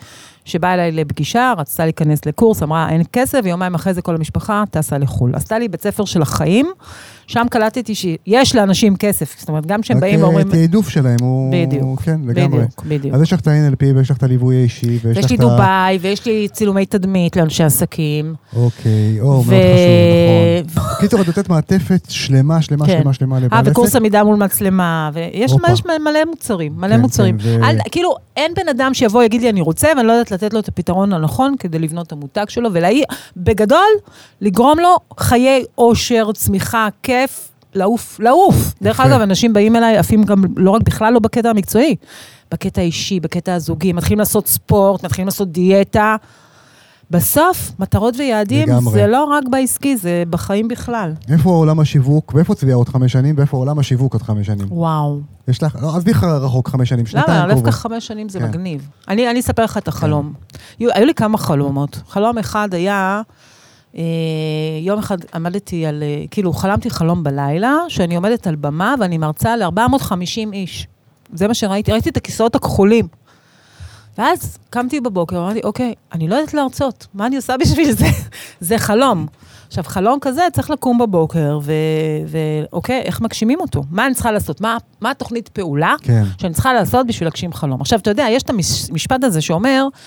שבאה אליי לפגישה, רצתה להיכנס לקורס, אמרה, אין כסף, ויומיים אחרי זה כל המשפחה טסה לחו"ל. עשתה לי בית ספר של החיים, שם קלטתי שיש לאנשים כסף. זאת אומרת, גם כשהם באים רק ואומרים... תעדוף שלהם הוא... בדיוק, כן, לגמרי. בדיוק, בדיוק. אז יש לך את ה-NLP ויש לך את הליווי האישי, ויש לך ויש את לי ה... דובאי, ויש לי צילומי תדמית לאנשי עסקים. אוקיי, או, מאוד ו- חשוב, נכון. בקיצור, את נותנת מעטפת שלמה, שלמה, כן. שלמה, שלמה לבעל אה, עסק. וקורס עמידה מול מצלמה, ויש. יש מלא מוצרים, מלא כן, מוצרים. כן, ו- אל- כאילו, אין בן אדם שיבוא, ויגיד לי, אני רוצה, ואני לא יודעת לתת לו את הפתרון הנכון כדי לבנות את המותג שלו, ובגדול, לגרום לו חיי אושר, צמיחה, כיף, לעוף, לעוף. דרך יפה. אגב, אנשים באים אליי, עפים גם לא רק בכלל לא בקטע המקצועי, בקטע האישי, בקטע הזוגי, מתחילים לעשות ספורט, מתחילים לעשות דיאטה. בסוף, מטרות ויעדים לגמרי. זה לא רק בעסקי, זה בחיים בכלל. איפה עולם השיווק, ואיפה צביעה עוד חמש שנים, ואיפה עולם השיווק עוד חמש שנים? וואו. יש לך, לא, עזבי לך רחוק חמש שנים, שנתיים למה? קרובות. דווקא חמש שנים זה כן. מגניב. אני אני אספר לך את החלום. היו היו לי כמה חלומות. חלום אחד היה, יום אחד עמדתי על, אה, כאילו, חלמתי חלום בלילה, שאני עומדת על במה ואני מרצה ל-450 איש. זה מה שראיתי, ראיתי את הכיסאות הכחולים. ואז קמתי בבוקר, אמרתי, אוקיי, אני לא יודעת להרצות, מה אני עושה בשביל זה? *laughs* זה חלום. עכשיו, חלום כזה צריך לקום בבוקר, ואוקיי, איך מגשימים אותו? מה אני צריכה לעשות? מה, מה התוכנית פעולה כן. שאני צריכה לעשות בשביל להגשים חלום? עכשיו, אתה יודע, יש את המשפט הזה שאומר, אה,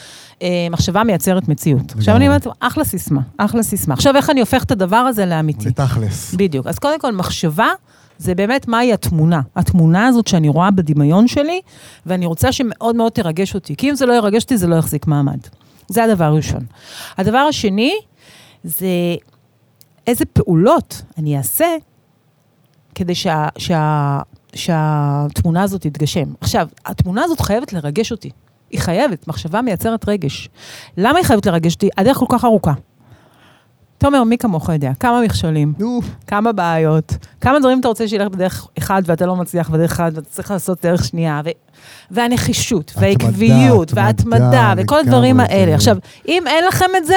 מחשבה מייצרת מציאות. עכשיו אני אומרת, אחלה סיסמה, אחלה סיסמה. עכשיו, איך אני הופך את הדבר הזה לאמיתי? זה תכלס. בדיוק. אז קודם כל, מחשבה זה באמת מהי התמונה. התמונה הזאת שאני רואה בדמיון שלי, ואני רוצה שמאוד מאוד תרגש אותי. כי אם זה לא ירגש אותי, זה לא יחזיק מעמד. זה הדבר הראשון. הדבר השני, זה איזה פעולות אני אעשה כדי שה, שה, שהתמונה הזאת תתגשם. עכשיו, התמונה הזאת חייבת לרגש אותי. היא חייבת, מחשבה מייצרת רגש. למה היא חייבת לרגש אותי? הדרך כל כך ארוכה. תומר, מי כמוך יודע? כמה מכשולים, כמה בעיות, כמה דברים אתה רוצה שילך בדרך אחד ואתה לא מצליח בדרך אחד ואתה צריך לעשות דרך שנייה, ו... והנחישות, והעקביות, התמדה, וההתמדה, וכל הדברים זה- האלה. עכשיו, אם אין לכם את זה,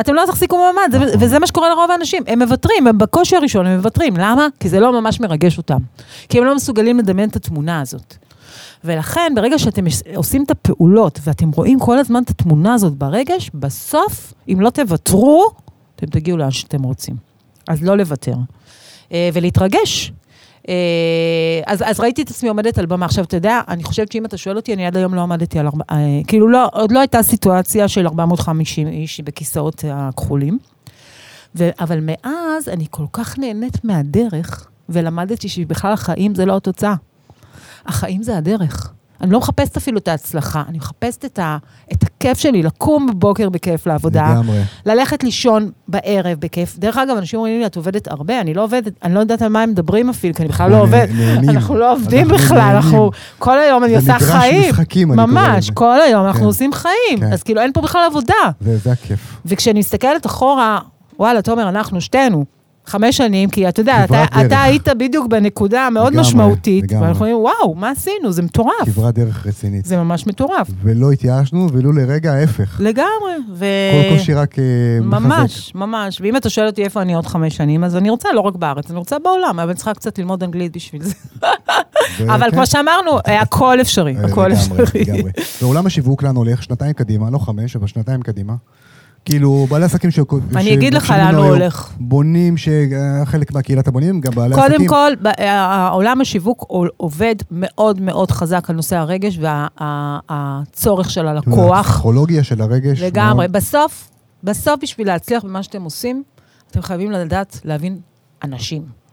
אתם לא תחזיקו מעמד, זה- נכון. וזה מה שקורה לרוב האנשים. הם מוותרים, הם בקושי הראשון, הם מוותרים. למה? כי זה לא ממש מרגש אותם. כי הם לא מסוגלים לדמיין את התמונה הזאת. ולכן, ברגע שאתם עושים את הפעולות, ואתם רואים כל הזמן את התמונה הזאת ברגש, בסוף, אם לא תוותרו, אתם תגיעו לאן שאתם רוצים. אז לא לוותר. אה, ולהתרגש. אה, אז, אז ראיתי את עצמי עומדת על במה. עכשיו, אתה יודע, אני חושבת שאם אתה שואל אותי, אני עד היום לא עמדתי על... ארבע- אה, כאילו, לא, עוד לא הייתה סיטואציה של 450 איש בכיסאות הכחולים. ו, אבל מאז אני כל כך נהנית מהדרך, ולמדתי שבכלל החיים זה לא התוצאה. החיים זה הדרך. אני לא מחפשת אפילו את ההצלחה, אני מחפשת את, ה, את הכיף שלי, לקום בבוקר בכיף לעבודה, לגמרי. ללכת לישון בערב בכיף. דרך אגב, אנשים אומרים לי, את עובדת הרבה, אני לא עובדת, אני לא יודעת על מה הם מדברים אפילו, כי אני בכלל לא עובדת. אנחנו לא עובדים אנחנו בכלל, נהנים. אנחנו כל היום אני זה עושה מגרש חיים. משחקים, אני קורא ממש, לזה. כל היום אנחנו כן. עושים חיים. כן. אז כאילו אין פה בכלל עבודה. זה זה הכיף. וכשאני מסתכלת אחורה, וואלה, תומר, אנחנו שתינו. חמש שנים, כי אתה יודע, אתה, דרך. אתה היית בדיוק בנקודה מאוד לגמרי, משמעותית, לגמרי. ואנחנו אומרים, וואו, מה עשינו? זה מטורף. כברת דרך רצינית. זה ממש מטורף. ולא התייאשנו, ולו לרגע ההפך. לגמרי. ו... כל קושי רק אה, מחזק. ממש, ממש. ואם אתה שואל אותי איפה אני עוד חמש שנים, אז אני רוצה לא רק בארץ, אני רוצה בעולם, אבל אני צריכה קצת ללמוד אנגלית בשביל זה. אבל כן. כמו שאמרנו, אה, הכל אפשרי, אה, הכל לגמרי, אפשרי. לגמרי. ועולם השיווק לאן הולך? שנתיים קדימה, לא חמש, אבל שנתיים קדימה. כאילו, בעלי עסקים ש... אני אגיד לך לאן הוא הולך. בונים, שחלק מהקהילת הבונים, גם בעלי עסקים. קודם כל, העולם השיווק עובד מאוד מאוד חזק על נושא הרגש והצורך של הלקוח. הפסיכולוגיה של הרגש. לגמרי. מאוד. בסוף, בסוף בשביל להצליח במה שאתם עושים, אתם חייבים לדעת להבין אנשים.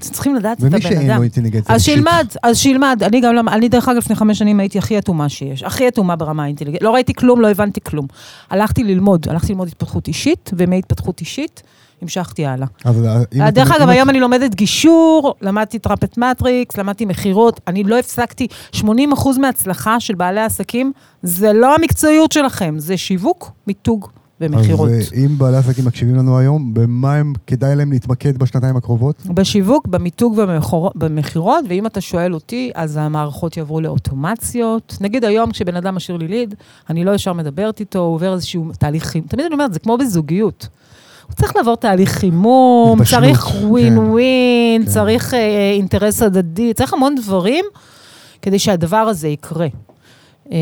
צריכים לדעת את הבן ומי אדם. שאין לו אינטליגנציה אז. שילמד, אז שילמד. אני גם, אני דרך אגב לפני חמש שנים הייתי הכי אטומה שיש, הכי אטומה ברמה האינטליגנטית. לא ראיתי כלום, לא הבנתי כלום. הלכתי ללמוד, הלכתי ללמוד התפתחות אישית, ומהתפתחות אישית המשכתי הלאה. אז, אה, אם דרך אגב, היום אני לומדת גישור, למדתי טראפט מטריקס, למדתי מכירות, אני לא הפסקתי, 80% מההצלחה של בעלי העסקים, זה לא המקצועיות שלכם, זה שיווק, מיתוג ומכירות. אז אה, אם בעלי עסקים מקשיבים לנו היום, במה הם כדאי להם להתמקד בשנתיים הקרובות? בשיווק, במיתוג ובמכור- במכירות, ואם אתה שואל אותי, אז המערכות יעברו לאוטומציות. נגיד היום, כשבן אדם משאיר לי ליד, אני לא ישר מדברת איתו, הוא עובר איזשהו תהליך חימום. תמיד אני אומרת, זה כמו בזוגיות. הוא צריך לעבור תהליך חימום, התבשלות, צריך כן. ווין ווין, כן. צריך אה, אינטרס הדדי, צריך המון דברים כדי שהדבר הזה יקרה. אה,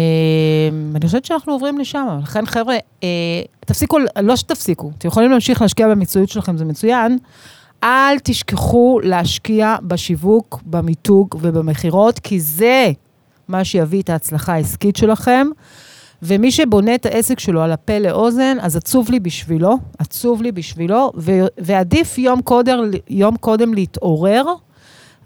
אני חושבת שאנחנו עוברים לשם, לכן חבר'ה, אה, תפסיקו, לא שתפסיקו, אתם יכולים להמשיך להשקיע במקצועיות שלכם, זה מצוין. אל תשכחו להשקיע בשיווק, במיתוג ובמכירות, כי זה מה שיביא את ההצלחה העסקית שלכם. ומי שבונה את העסק שלו על הפה לאוזן, אז עצוב לי בשבילו, עצוב לי בשבילו, ו- ועדיף יום קודם, יום קודם להתעורר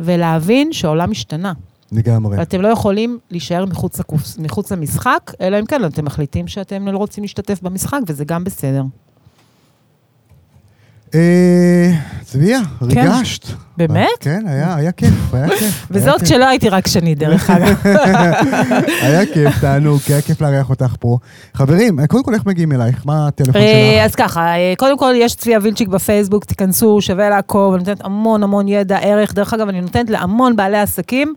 ולהבין שהעולם השתנה. לגמרי. ואתם לא יכולים להישאר מחוץ, לקופס, מחוץ למשחק, אלא אם כן אתם מחליטים שאתם לא רוצים להשתתף במשחק, וזה גם בסדר. אה, צביה, ריגשת. באמת? כן, היה כיף, היה כיף. *laughs* וזאת כיף. כשלא הייתי רק שני, דרך אגב. *laughs* היה כיף, תענוג, היה כיף לארח אותך פה. חברים, אה, קודם כל איך מגיעים אלייך? מה הטלפון אה, שלך? אז ככה, קודם כל יש צביה וילצ'יק בפייסבוק, תיכנסו, שווה לעקוב, אני נותנת המון המון ידע, ערך. דרך אגב, אני נותנת להמון בעלי עסקים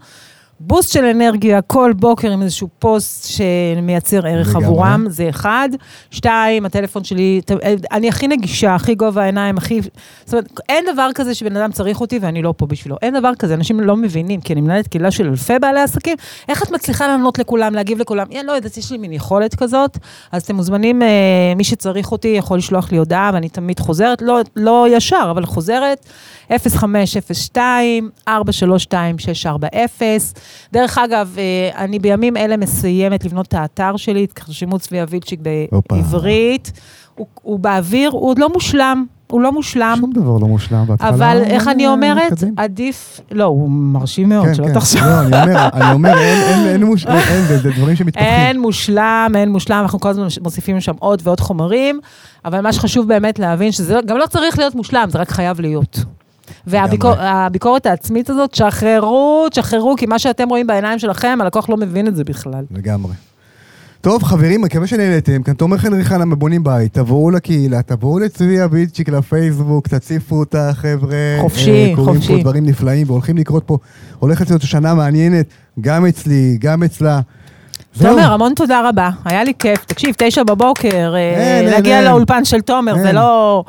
בוסט של אנרגיה כל בוקר עם איזשהו פוסט שמייצר ערך לגמרי. עבורם, זה אחד. שתיים, הטלפון שלי, אני הכי נגישה, הכי גובה העיניים, הכי... זאת אומרת, אין דבר כזה שבן אדם צריך אותי ואני לא פה בשבילו. אין דבר כזה, אנשים לא מבינים, כי אני מנהלת קהילה של אלפי בעלי עסקים, איך את מצליחה לענות לכולם, להגיב לכולם? אני לא יודעת, יש לי מין יכולת כזאת, אז אתם מוזמנים, אה, מי שצריך אותי יכול לשלוח לי הודעה, ואני תמיד חוזרת, לא, לא ישר, אבל חוזרת, 0502 432 640 דרך אגב, אה, אני בימים אלה מסיימת לבנות את האתר שלי, תרשמו צביה וילצ'יק הופה. בעברית. הוא, הוא באוויר, הוא עוד לא מושלם, הוא לא מושלם. שום דבר לא מושלם. אבל איך אני אומרת, מתקדם. עדיף, לא, הוא מרשים מאוד, כן, שלא כן. תחשוב. לא, אני אומר, *laughs* אני אומר, אין- אין- אין מוש- אין, זה זה דברים שמתפתחים. אין מושלם, אין מושלם, אנחנו כל הזמן מוסיפים שם עוד ועוד חומרים, אבל מה שחשוב באמת להבין, שזה לא- גם לא צריך להיות מושלם, זה רק חייב להיות. והביקורת העצמית הזאת, שחררו, תשחררו, כי מה שאתם רואים בעיניים שלכם, הלקוח לא מבין את זה בכלל. לגמרי. טוב, חברים, מקווה שנהנתם. כאן תומר חנריכה למבונים בית. תבואו לקהילה, תבואו לצביה ביצ'יק לפייסבוק, תציפו אותה, חבר'ה. חופשי, אה, חופשי. פה דברים נפלאים והולכים לקרות פה. הולכת להיות שנה מעניינת, גם אצלי, גם אצלה. תומר, המון תודה רבה, היה לי כיף. תקשיב, תשע בבוקר, אה, להגיע. לאולפן של תומר, זה. לא...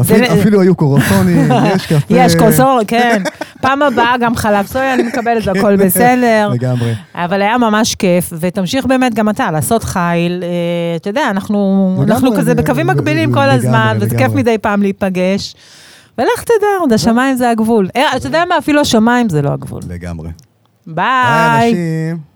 אפילו- היו קורסונים, יש *laughs* קפה. יש קורסור, כן. פעם הבאה גם חלב סויה, אני מקבלת, זה הכל בסדר. לגמרי. אבל היה ממש כיף, ותמשיך באמת גם אתה לעשות חיל. אה, אתה יודע, אנחנו כזה זה- בקווים מקבילים כל הזמן, וזה כיף. מדי פעם להיפגש. ולך תדע, עוד השמיים זה הגבול. אה, אתה יודע מה, אפילו השמיים זה לא הגבול. לגמרי. ביי. ביי, אנשים.